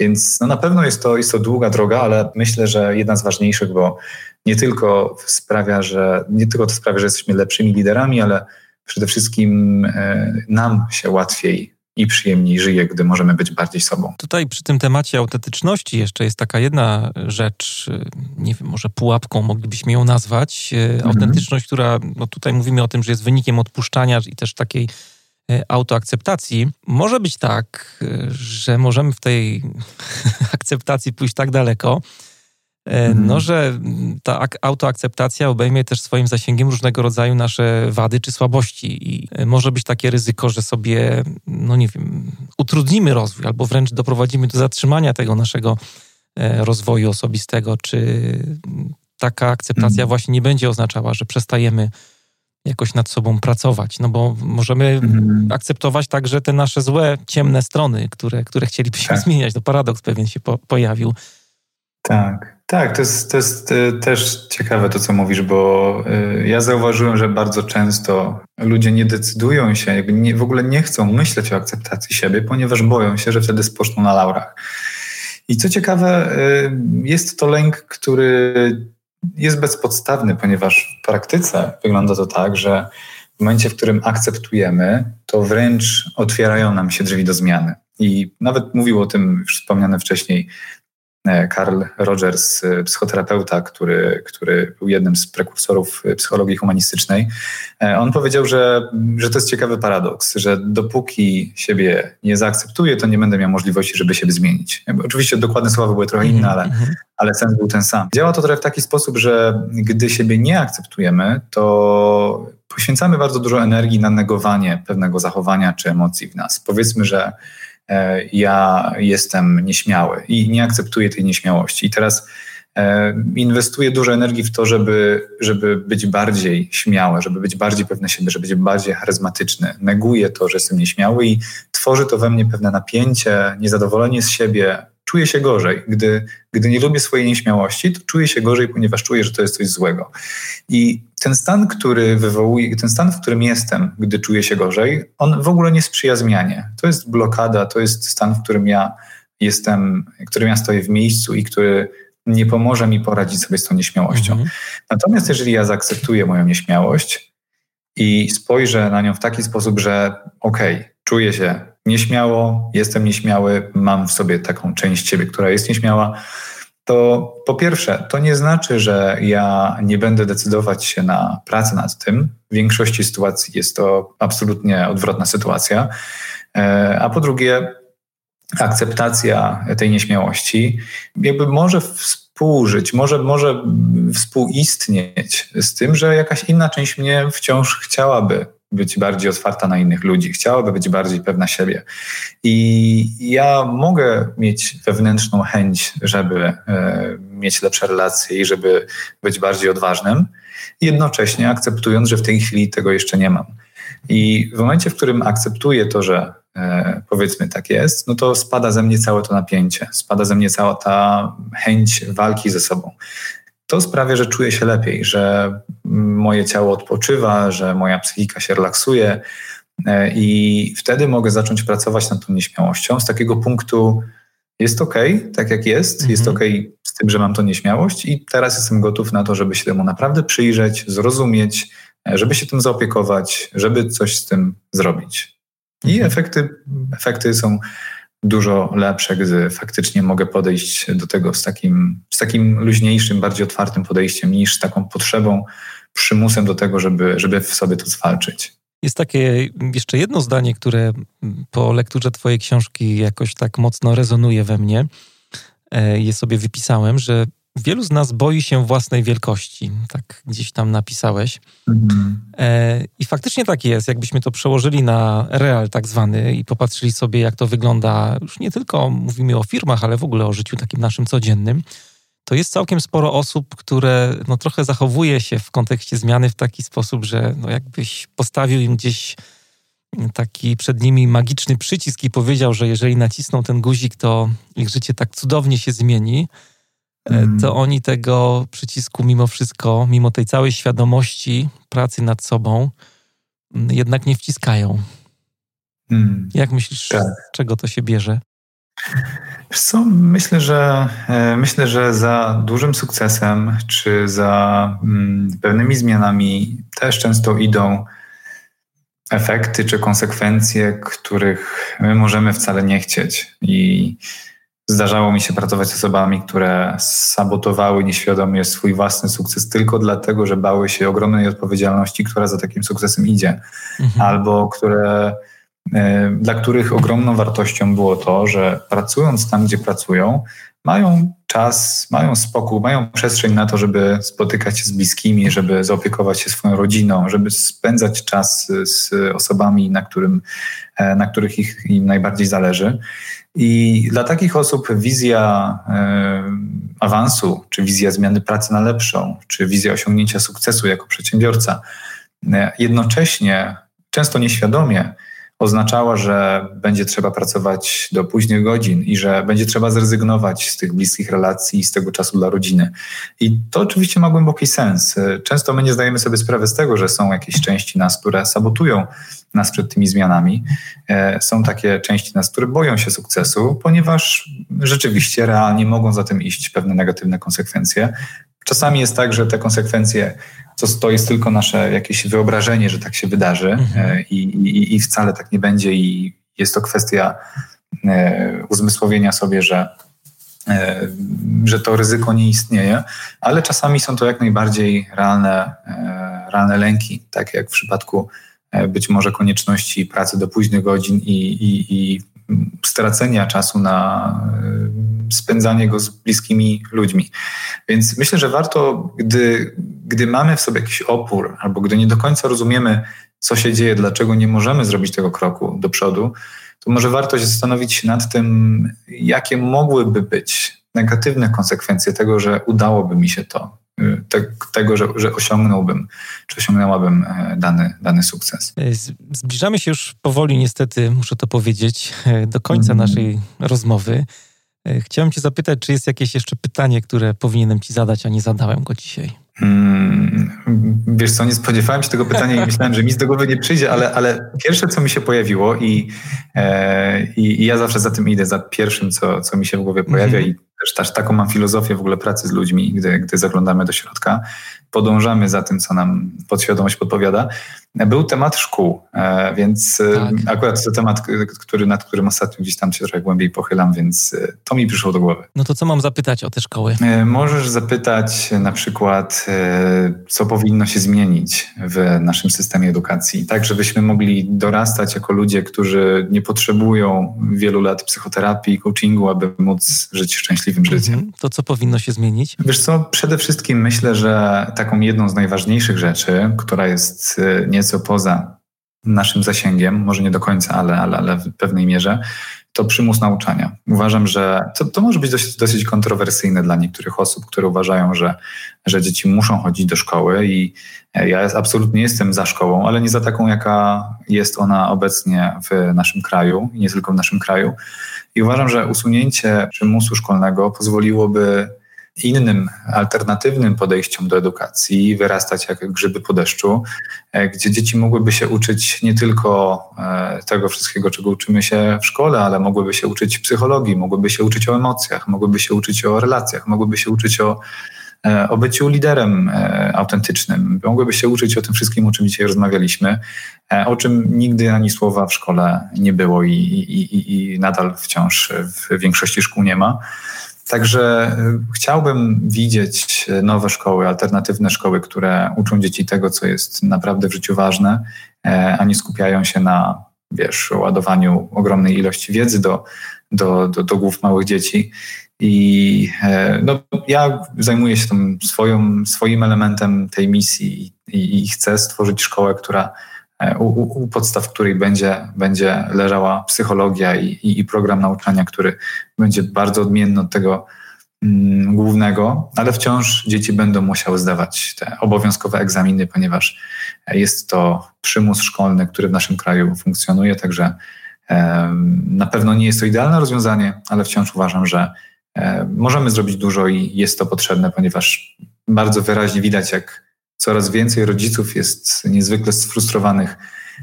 Więc no na pewno jest to, jest to długa droga, ale myślę, że jedna z ważniejszych, bo nie tylko sprawia, że nie tylko to sprawia, że jesteśmy lepszymi liderami, ale przede wszystkim e, nam się łatwiej i przyjemniej żyje, gdy możemy być bardziej sobą.
Tutaj przy tym temacie autentyczności jeszcze jest taka jedna rzecz, e, nie wiem, może pułapką moglibyśmy ją nazwać. E, mhm. Autentyczność, która, no tutaj mówimy o tym, że jest wynikiem odpuszczania i też takiej autoakceptacji. Może być tak, że możemy w tej (laughs) akceptacji pójść tak daleko, E, mhm. no, że ta autoakceptacja obejmie też swoim zasięgiem różnego rodzaju nasze wady czy słabości i e, może być takie ryzyko, że sobie, no nie wiem, utrudnimy rozwój albo wręcz doprowadzimy do zatrzymania tego naszego e, rozwoju osobistego, czy taka akceptacja mhm. właśnie nie będzie oznaczała, że przestajemy jakoś nad sobą pracować, no bo możemy mhm. akceptować także te nasze złe, ciemne strony, które, które chcielibyśmy tak. zmieniać. To paradoks pewien się po, pojawił.
Tak. Tak, to jest, to jest y, też ciekawe to, co mówisz, bo y, ja zauważyłem, że bardzo często ludzie nie decydują się, jakby nie, w ogóle nie chcą myśleć o akceptacji siebie, ponieważ boją się, że wtedy spoczną na laurach. I co ciekawe, y, jest to lęk, który jest bezpodstawny, ponieważ w praktyce wygląda to tak, że w momencie, w którym akceptujemy, to wręcz otwierają nam się drzwi do zmiany. I nawet mówił o tym już wspomniane wcześniej E, Carl Rogers, e, psychoterapeuta, który, który był jednym z prekursorów e, psychologii humanistycznej, on powiedział, że, że to jest ciekawy paradoks, że dopóki siebie nie zaakceptuję, to nie będę miał możliwości, żeby siebie zmienić. Oczywiście dokładne słowa były trochę inne, ale, mhm. ale sens był ten sam. Działa to trochę w taki sposób, że gdy siebie nie akceptujemy, to poświęcamy bardzo dużo energii na negowanie pewnego zachowania czy emocji w nas. Powiedzmy, że ja jestem nieśmiały i nie akceptuję tej nieśmiałości. I teraz e, inwestuję dużo energii w to, żeby, żeby być bardziej śmiały, żeby być bardziej pewny siebie, żeby być bardziej charyzmatyczny. Neguję to, że jestem nieśmiały i tworzy to we mnie pewne napięcie, niezadowolenie z siebie, czuję się gorzej. Gdy, gdy nie lubię swojej nieśmiałości, to czuję się gorzej, ponieważ czuję, że to jest coś złego. I ten stan, który wywołuje, ten stan, w którym jestem, gdy czuję się gorzej, on w ogóle nie sprzyja zmianie. To jest blokada, to jest stan, w którym ja jestem, w którym ja stoję w miejscu i który nie pomoże mi poradzić sobie z tą nieśmiałością. Mhm. Natomiast jeżeli ja zaakceptuję moją nieśmiałość i spojrzę na nią w taki sposób, że okej, okay, czuję się nieśmiało, jestem nieśmiały, mam w sobie taką część siebie, która jest nieśmiała, to po pierwsze, to nie znaczy, że ja nie będę decydować się na pracę nad tym. W większości sytuacji jest to absolutnie odwrotna sytuacja. E, a po drugie, akceptacja tej nieśmiałości jakby może współżyć, może, może współistnieć z tym, że jakaś inna część mnie wciąż chciałaby być bardziej otwarta na innych ludzi, chciałaby być bardziej pewna siebie. I ja mogę mieć wewnętrzną chęć, żeby e, mieć lepsze relacje i żeby być bardziej odważnym, jednocześnie akceptując, że w tej chwili tego jeszcze nie mam. I w momencie, w którym akceptuję to, że e, powiedzmy tak jest, no to spada ze mnie całe to napięcie, spada ze mnie cała ta chęć walki ze sobą to sprawia, że czuję się lepiej, że moje ciało odpoczywa, że moja psychika się relaksuje e, i wtedy mogę zacząć pracować nad tą nieśmiałością z takiego punktu jest ok, tak jak jest, mhm. jest ok z tym, że mam tą nieśmiałość i teraz jestem gotów na to, żeby się temu naprawdę przyjrzeć, zrozumieć, e, żeby się tym zaopiekować, żeby coś z tym zrobić. I mhm. efekty, efekty są dużo lepsze, gdy faktycznie mogę podejść do tego z takim, z takim luźniejszym, bardziej otwartym podejściem niż taką potrzebą, przymusem do tego, żeby, żeby w sobie to zwalczyć.
Jest takie jeszcze jedno zdanie, które po lekturze Twojej książki jakoś tak mocno rezonuje we mnie. E, je sobie wypisałem, że Wielu z nas boi się własnej wielkości, tak gdzieś tam napisałeś. E, I faktycznie tak jest. Jakbyśmy to przełożyli na real tak zwany i popatrzyli sobie, jak to wygląda, już nie tylko mówimy o firmach, ale w ogóle o życiu takim naszym codziennym, to jest całkiem sporo osób, które no, trochę zachowuje się w kontekście zmiany w taki sposób, że no, jakbyś postawił im gdzieś taki przed nimi magiczny przycisk i powiedział, że jeżeli nacisną ten guzik, to ich życie tak cudownie się zmieni mm. to oni tego przycisku mimo wszystko, mimo tej całej świadomości pracy nad sobą, mm, jednak nie wciskają. Mm. Jak myślisz, tak. czego to się bierze?
co, myślę, że e, myślę, że za dużym sukcesem czy za mm, pewnymi zmianami też często idą efekty czy konsekwencje, których my możemy wcale nie chcieć. I Zdarzało mi się pracować z osobami, które sabotowały nieświadomie swój własny sukces tylko dlatego, że bały się ogromnej odpowiedzialności, która za takim sukcesem idzie, mhm. albo które, e, dla których ogromną wartością było to, że pracując tam, gdzie pracują, mają czas, mają spokój, mają przestrzeń na to, żeby spotykać się z bliskimi, żeby zaopiekować się swoją rodziną, żeby spędzać czas z osobami, na, którym, e, na których ich, im najbardziej zależy. I dla takich osób wizja e, awansu, czy wizja zmiany pracy na lepszą, czy wizja osiągnięcia sukcesu jako przedsiębiorca, e, jednocześnie, często nieświadomie, oznaczała, że będzie trzeba pracować do późnych godzin i że będzie trzeba zrezygnować z tych bliskich relacji i z tego czasu dla rodziny. I to oczywiście ma głęboki sens. Często my nie zdajemy sobie sprawy z tego, że są jakieś części nas, które sabotują nas przed tymi zmianami. E, są takie części nas, które boją się sukcesu, ponieważ rzeczywiście realnie mogą za tym iść pewne negatywne konsekwencje. Czasami jest tak, że te konsekwencje to, to jest tylko nasze jakieś wyobrażenie, że tak się wydarzy mhm. E, i, i, i wcale tak nie będzie i jest to kwestia e, uzmysłowienia sobie, że, e, że to ryzyko nie istnieje, ale czasami są to jak najbardziej realne, realne lęki, tak jak w przypadku być może konieczności pracy do późnych godzin i, i, i stracenia czasu na spędzanie go z bliskimi ludźmi. Więc myślę, że warto, gdy, gdy mamy w sobie jakiś opór, albo gdy nie do końca rozumiemy, co się dzieje, dlaczego nie możemy zrobić tego kroku do przodu, to może warto się zastanowić nad tym, jakie mogłyby być negatywne konsekwencje tego, że udałoby mi się to, y, te, tego, że, że osiągnąłbym, czy osiągnęłabym e, dany, dany sukces. E,
zbliżamy się już powoli, niestety, muszę to powiedzieć, e, do końca mm. naszej rozmowy. Chciałem Cię zapytać, czy jest jakieś jeszcze pytanie, które powinienem Ci zadać, a nie zadałem go dzisiaj? Hmm,
wiesz co, nie spodziewałem się tego pytania i (laughs) myślałem, że mi z do głowy nie przyjdzie, ale, ale pierwsze, co mi się pojawiło i, e, i, ja zawsze za tym idę, za pierwszym, co, co mi się w głowie pojawia mm -hmm. Też, też taką mam filozofię w ogóle pracy z ludźmi, gdy, gdy zaglądamy do środka, podążamy za tym, co nam podświadomość podpowiada, był temat szkół, e, więc e, tak. akurat to temat, który, nad którym ostatnio gdzieś tam się trochę głębiej pochylam, więc e, to mi przyszło do głowy.
No to co mam zapytać o te szkoły?
Możesz zapytać na przykład, co powinno się zmienić w naszym systemie edukacji, tak żebyśmy mogli dorastać jako ludzie, którzy nie potrzebują wielu lat psychoterapii, coachingu, aby móc żyć szczęśliwym życiem. Mhm.
To co powinno się zmienić?
Wiesz co, przede wszystkim myślę, że taką jedną z najważniejszych rzeczy, która jest nie nieco poza naszym zasięgiem, może nie do końca, ale, ale, ale w pewnej mierze, to przymus nauczania. Uważam, że to, to może być dosyć, dosyć kontrowersyjne dla niektórych osób, które uważają, że, że dzieci muszą chodzić do szkoły i ja absolutnie jestem za szkołą, ale nie za taką, jaka jest ona obecnie w naszym kraju i nie tylko w naszym kraju. I uważam, że usunięcie przymusu szkolnego pozwoliłoby innym, alternatywnym podejściom do edukacji, wyrastać jak grzyby po deszczu, e, gdzie dzieci mogłyby się uczyć nie tylko e, tego wszystkiego, czego uczymy się w szkole, ale mogłyby się uczyć psychologii, mogłyby się uczyć o emocjach, mogłyby się uczyć o relacjach, mogłyby się uczyć o, e, o byciu liderem autentycznym, mogłyby się uczyć o tym wszystkim, o czym dzisiaj rozmawialiśmy, o czym nigdy ani słowa w szkole nie było i, i, i, i nadal wciąż w większości szkół nie ma. Także y, chciałbym widzieć nowe szkoły, alternatywne szkoły, które uczą dzieci tego, co jest naprawdę w życiu ważne, e, a nie skupiają się na wiesz, ładowaniu ogromnej ilości wiedzy do, do, do, do głów małych dzieci. I e, no, ja zajmuję się tym swoją, swoim elementem tej misji i, i chcę stworzyć szkołę, która u, u, podstaw której będzie, będzie leżała psychologia i, i, i, program nauczania, który będzie bardzo odmienny od tego mm, głównego, ale wciąż dzieci będą musiały zdawać te obowiązkowe egzaminy, ponieważ jest to przymus szkolny, który w naszym kraju funkcjonuje, także e, na pewno nie jest to idealne rozwiązanie, ale wciąż uważam, że e, możemy zrobić dużo i jest to potrzebne, ponieważ bardzo wyraźnie widać, jak coraz więcej rodziców jest niezwykle sfrustrowanych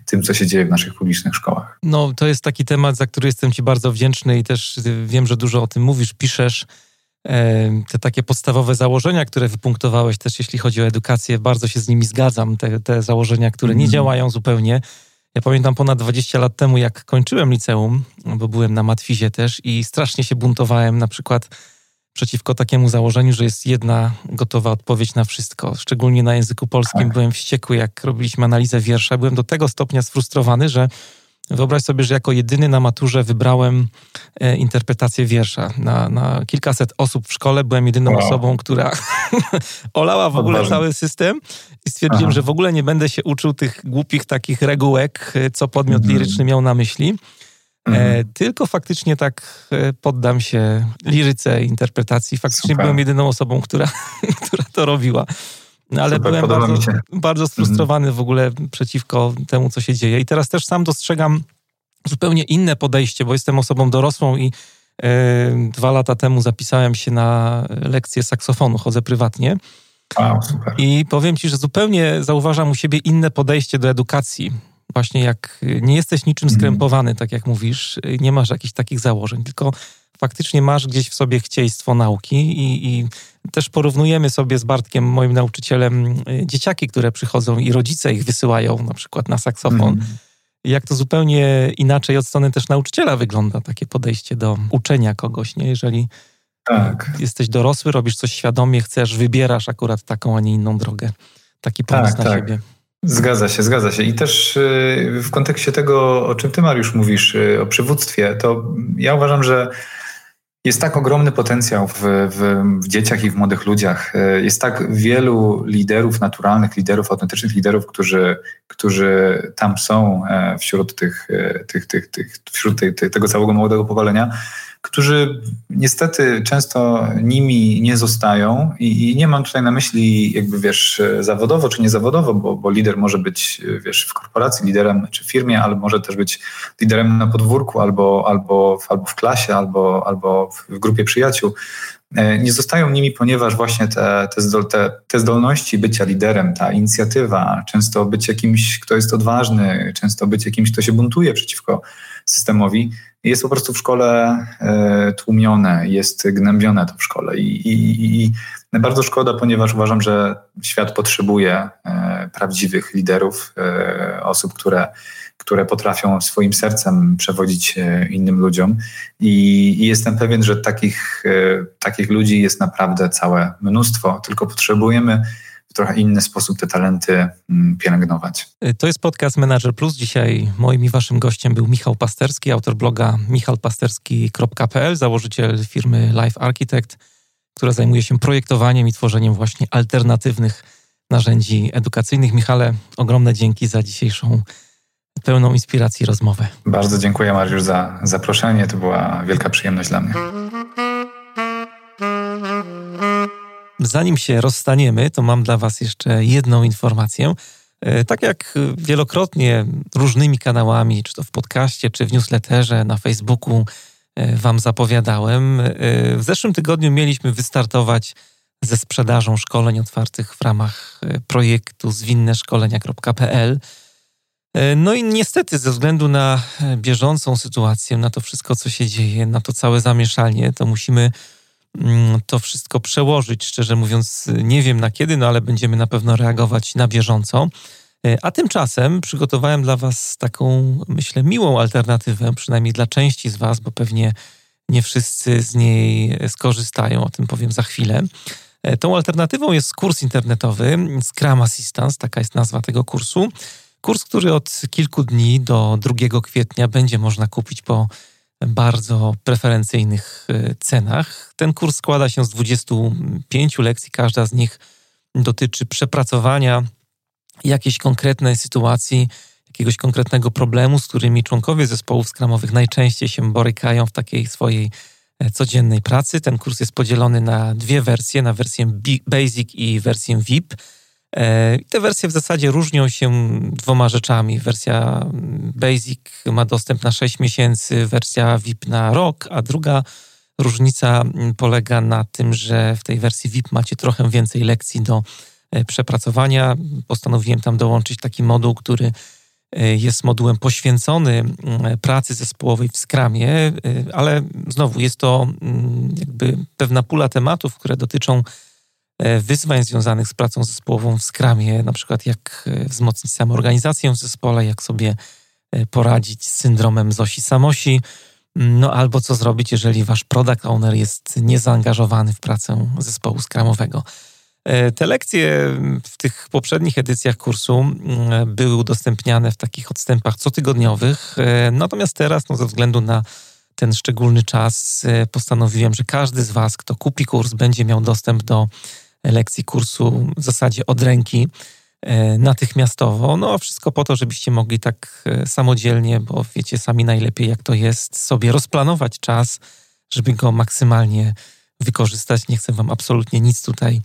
tym, co się dzieje w naszych publicznych szkołach.
No, to jest taki temat, za który jestem Ci bardzo wdzięczny i też wiem, że dużo o tym mówisz, piszesz. Te takie podstawowe założenia, które wypunktowałeś też, jeśli chodzi o edukację, bardzo się z nimi zgadzam. Te, te założenia, które nie mhm. działają zupełnie. Ja pamiętam ponad 20 lat temu, jak kończyłem liceum, bo byłem na matwizie też i strasznie się buntowałem na przykład przeciwko takiemu założeniu, że jest jedna gotowa odpowiedź na wszystko. Szczególnie na języku polskim tak. byłem wściekły, jak robiliśmy analizę wiersza. Byłem do tego stopnia sfrustrowany, że wyobraź sobie, że jako jedyny na maturze wybrałem e, interpretację wiersza. Na, na kilkaset osób w szkole byłem jedyną wow. osobą, która (laughs) olała w ogóle cały system i stwierdziłem, Aha. że w ogóle nie będę się uczył tych głupich takich regułek, e, co podmiot mhm. liryczny miał na myśli. E, mhm. tylko faktycznie tak e, poddam się liryce interpretacji. Faktycznie Super. byłem jedyną osobą, która, (laughs) która to robiła. No, ale Super, byłem bardzo, bardzo sfrustrowany mhm. w ogóle przeciwko temu, co się dzieje. I teraz też sam dostrzegam zupełnie inne podejście, bo jestem osobą dorosłą i e, dwa lata temu zapisałem się na lekcję saksofonu, chodzę prywatnie.
Wow,
I powiem ci, że zupełnie zauważam u siebie inne podejście do edukacji właśnie jak nie jesteś niczym mhm. skrępowany, tak jak mówisz, nie masz jakichś takich założeń, tylko faktycznie masz gdzieś w sobie chcieństwo nauki i, i też porównujemy sobie z Bartkiem, moim nauczycielem, dzieciaki, które przychodzą i rodzice ich wysyłają na przykład na saksofon. Mm. Jak to zupełnie inaczej od strony też nauczyciela wygląda takie podejście do uczenia kogoś, nie? Jeżeli tak. jesteś dorosły, robisz coś świadomie, chcesz, wybierasz akurat taką, a nie inną drogę. Taki pomysł tak, na tak. siebie.
Zgadza się, zgadza się. I też y, w kontekście tego, o czym ty, Mariusz, mówisz, y, o przywództwie, to ja uważam, że jest tak ogromny potencjał w, w, w, dzieciach i w młodych ludziach. Y, jest tak wielu liderów, naturalnych liderów, autentycznych liderów, którzy, którzy tam są e, wśród tych, e, tych, tych, tych wśród tej, tego całego młodego pokolenia, którzy niestety często nimi nie zostają i, i, nie mam tutaj na myśli jakby wiesz zawodowo czy niezawodowo, bo, bo lider może być wiesz w korporacji liderem czy firmie, ale może też być liderem na podwórku albo, albo, albo w klasie, albo, albo w grupie przyjaciół. E, nie zostają nimi, ponieważ właśnie te, te, te zdolności bycia liderem, ta inicjatywa, często być jakimś, kto jest odważny, często być jakimś, kto się buntuje przeciwko systemowi, jest po prostu w szkole e, tłumione, jest gnębione to w szkole i, i, i bardzo szkoda, ponieważ uważam, że świat potrzebuje e, prawdziwych liderów, osób, które, które potrafią swoim sercem przewodzić innym ludziom i, jestem pewien, że takich, takich ludzi jest naprawdę całe mnóstwo, tylko potrzebujemy w trochę inny sposób te talenty mm, pielęgnować.
To jest podcast Manager Plus. Dzisiaj moim i waszym gościem był Michał Pasterski, autor bloga michalpasterski.pl, założyciel firmy Life Architect, która zajmuje się projektowaniem i tworzeniem właśnie alternatywnych narzędzi edukacyjnych. Michale, ogromne dzięki za dzisiejszą pełną inspiracji rozmowę.
Bardzo dziękuję Mariusz za zaproszenie. To była wielka przyjemność dla mnie.
Zanim się rozstaniemy, to mam dla Was jeszcze jedną informację. E, tak jak wielokrotnie różnymi kanałami, czy to w podcaście, czy w newsletterze, na Facebooku e, Wam zapowiadałem, e, w zeszłym tygodniu mieliśmy wystartować ze sprzedażą szkoleń otwartych w ramach projektu zwinneszkolenia.pl. No i niestety, ze względu na bieżącą sytuację, na to wszystko, co się dzieje, na to całe zamieszanie, to musimy Mm, to wszystko przełożyć. Szczerze mówiąc, nie wiem na kiedy, no ale będziemy na pewno reagować na bieżąco. E, a tymczasem przygotowałem dla Was taką, myślę, miłą alternatywę, przynajmniej dla części z Was, bo pewnie nie wszyscy z niej skorzystają, o tym powiem za chwilę. E, tą alternatywą jest kurs internetowy Scrum Assistance, taka jest nazwa tego kursu. Kurs, który od kilku dni do 2 kwietnia będzie można kupić po bardzo preferencyjnych e, cenach. Ten kurs składa się z 25 lekcji, każda z nich dotyczy przepracowania jakiejś konkretnej sytuacji, jakiegoś konkretnego problemu, z którymi członkowie zespołów skramowych najczęściej się borykają w takiej swojej e, codziennej pracy. Ten kurs jest podzielony na dwie wersje, na wersję Basic i wersję VIP. E, te wersje w zasadzie różnią się dwoma rzeczami. Wersja Basic ma dostęp na 6 miesięcy, wersja VIP na rok, a druga różnica polega na tym, że w tej wersji VIP macie trochę więcej lekcji do e, przepracowania. Postanowiłem tam dołączyć taki moduł, który e, jest modułem poświęcony pracy zespołowej w Scrumie, ale znowu jest to jakby pewna pula tematów, które dotyczą wyzwań związanych z pracą zespołową w Scrumie, na przykład jak e, wzmocnić samoorganizację w zespole, jak sobie e, poradzić z syndromem Zosi Samosi, no albo co zrobić, jeżeli wasz product owner jest niezaangażowany w pracę zespołu Scrumowego. Te lekcje w tych poprzednich edycjach kursu były udostępniane w takich odstępach cotygodniowych, natomiast teraz, no, ze względu na ten szczególny czas, postanowiłem, że każdy z Was, kto kupi kurs, będzie miał dostęp do lekcji kursu w zasadzie od ręki e, natychmiastowo. No, wszystko po to, żebyście mogli tak e, samodzielnie, bo wiecie sami najlepiej, jak to jest, sobie rozplanować czas, żeby go maksymalnie wykorzystać. Nie chcę Wam absolutnie nic tutaj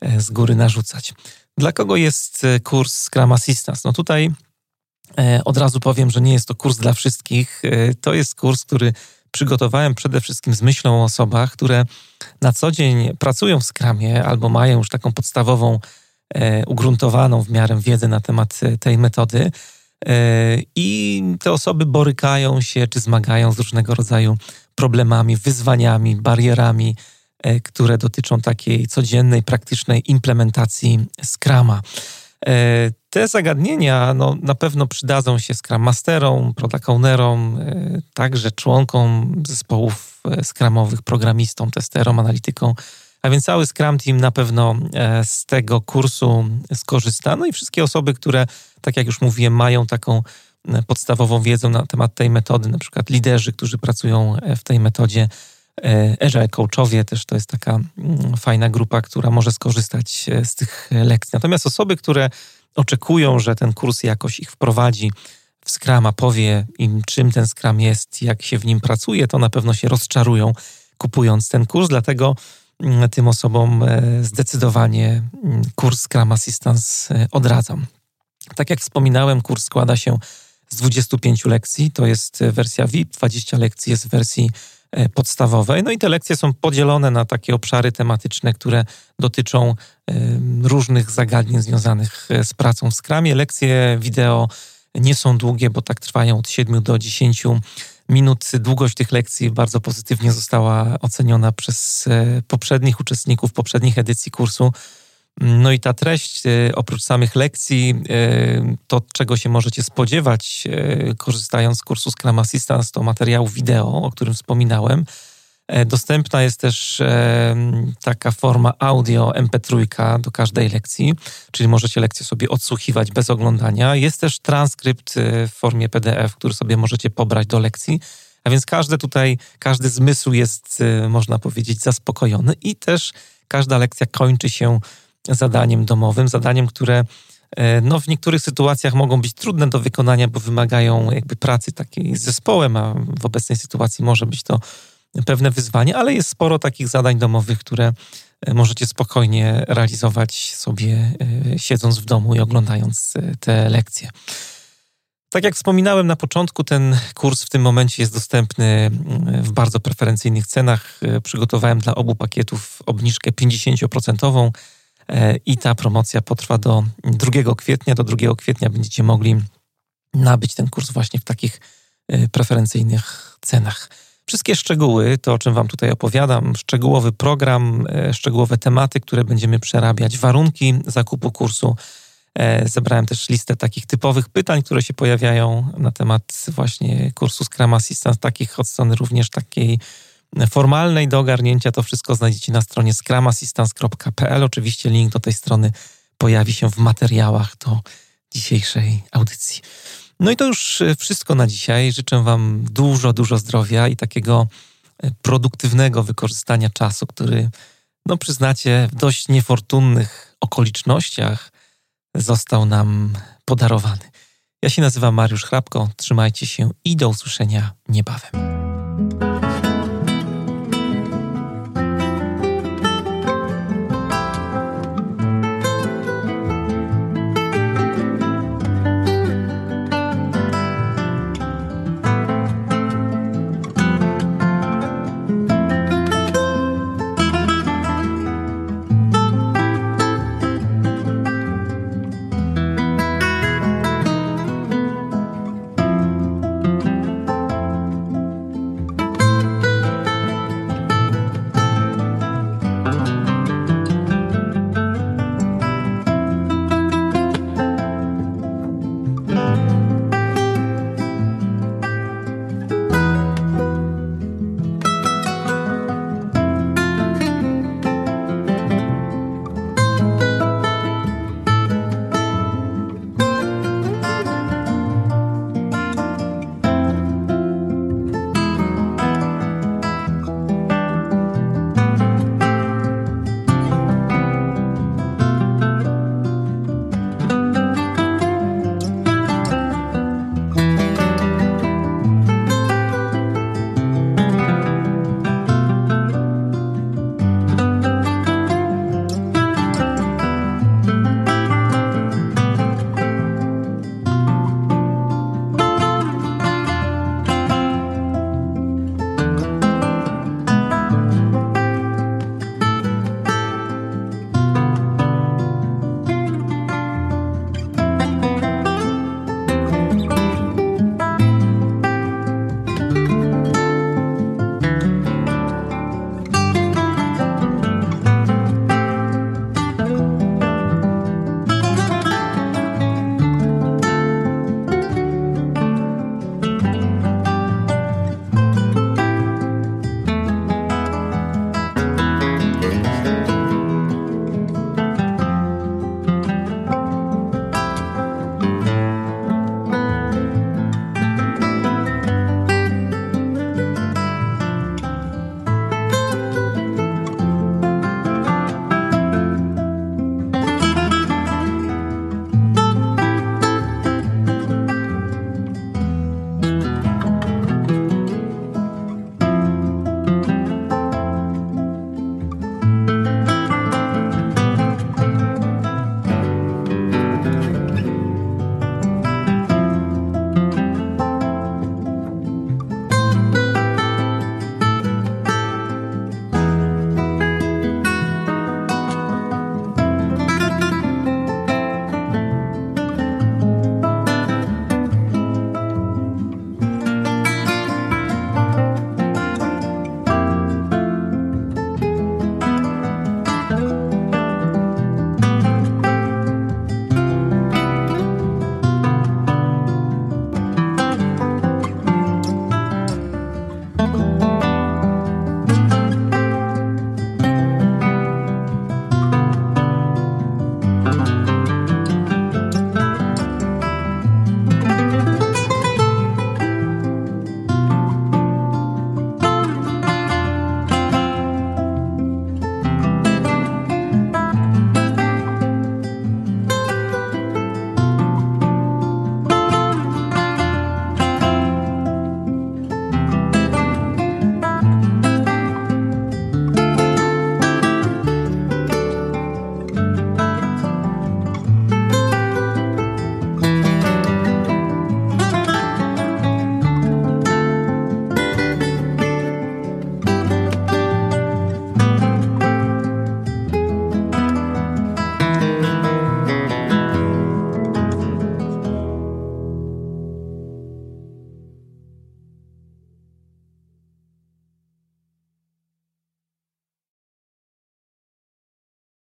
e, z góry narzucać. Dla kogo jest kurs Scrum Assistance? No tutaj od razu powiem, że nie jest to kurs dla wszystkich. To jest kurs, który przygotowałem przede wszystkim z myślą o osobach, które na co dzień pracują w skramie albo mają już taką podstawową, e, ugruntowaną w miarę wiedzę na temat e, tej metody. E, I te osoby borykają się czy zmagają z różnego rodzaju problemami, wyzwaniami, barierami, e, które dotyczą takiej codziennej, praktycznej implementacji Scrama. E, te zagadnienia no, na pewno przydadzą się Scrum Masterom, Product Ownerom, e, także członkom zespołów e, Scrumowych, programistom, testerom, analitykom. A więc cały Scrum Team na pewno z tego kursu skorzysta. No i wszystkie osoby, które, tak jak już mówiłem, mają taką podstawową wiedzę na temat tej metody, na przykład liderzy, którzy pracują w tej metodzie, E, Agile Coachowie też to jest taka mm, fajna grupa, która może skorzystać e, z tych lekcji. Natomiast osoby, które oczekują, że ten kurs jakoś ich wprowadzi w Scrama, powie im, czym ten Scrum jest, jak się w nim pracuje, to na pewno się rozczarują kupując ten kurs. Dlatego mm, tym osobom e, zdecydowanie mm, kurs Scrum Assistance odradzam. Tak jak wspominałem, kurs składa się z 25 lekcji. To jest wersja VIP, 20 lekcji jest w wersji E, podstawowej. No i te lekcje są podzielone na takie obszary tematyczne, które dotyczą e, różnych zagadnień związanych e, z pracą w Scrumie. Lekcje wideo nie są długie, bo tak trwają od 7 do 10 minut. Długość tych lekcji bardzo pozytywnie została oceniona przez e, poprzednich uczestników poprzednich edycji kursu. No i ta treść, e, oprócz samych lekcji, e, to czego się możecie spodziewać, korzystając z kursu Scrum Assistance, to materiał wideo, o którym wspominałem. Dostępna jest też taka forma audio MP3 do każdej lekcji, czyli możecie lekcję sobie odsłuchiwać bez oglądania. Jest też transkrypt w formie PDF, który sobie możecie pobrać do lekcji. A więc każde tutaj, każdy zmysł jest, można powiedzieć, zaspokojony i też każda lekcja kończy się zadaniem domowym, zadaniem, które no, w niektórych sytuacjach mogą być trudne do wykonania, bo wymagają jakby pracy takiej z zespołem, a w obecnej sytuacji może być to pewne wyzwanie, ale jest sporo takich zadań domowych, które e, możecie spokojnie realizować sobie e, siedząc w domu i oglądając e, te lekcje. Tak jak wspominałem na początku, ten kurs w tym momencie jest dostępny mm, w bardzo preferencyjnych cenach. Przygotowałem dla obu pakietów obniżkę 50% i ta promocja potrwa do 2 kwietnia. Do 2 kwietnia będziecie mogli nabyć ten kurs właśnie w takich preferencyjnych cenach. Wszystkie szczegóły, to o czym Wam tutaj opowiadam, szczegółowy program, e, szczegółowe tematy, które będziemy przerabiać, warunki zakupu kursu. E, zebrałem też listę takich typowych pytań, które się pojawiają na temat właśnie kursu Scrum Assistant, takich od strony również takiej formalnej do ogarnięcia. To wszystko znajdziecie na stronie scrumassistance.pl. Oczywiście link do tej strony pojawi się w materiałach do dzisiejszej audycji. No i to już e, wszystko na dzisiaj. Życzę Wam dużo, dużo zdrowia i takiego e, produktywnego wykorzystania czasu, który, no przyznacie, w dość niefortunnych okolicznościach został nam podarowany. Ja się nazywam Mariusz Hrabko. Trzymajcie się i do usłyszenia niebawem.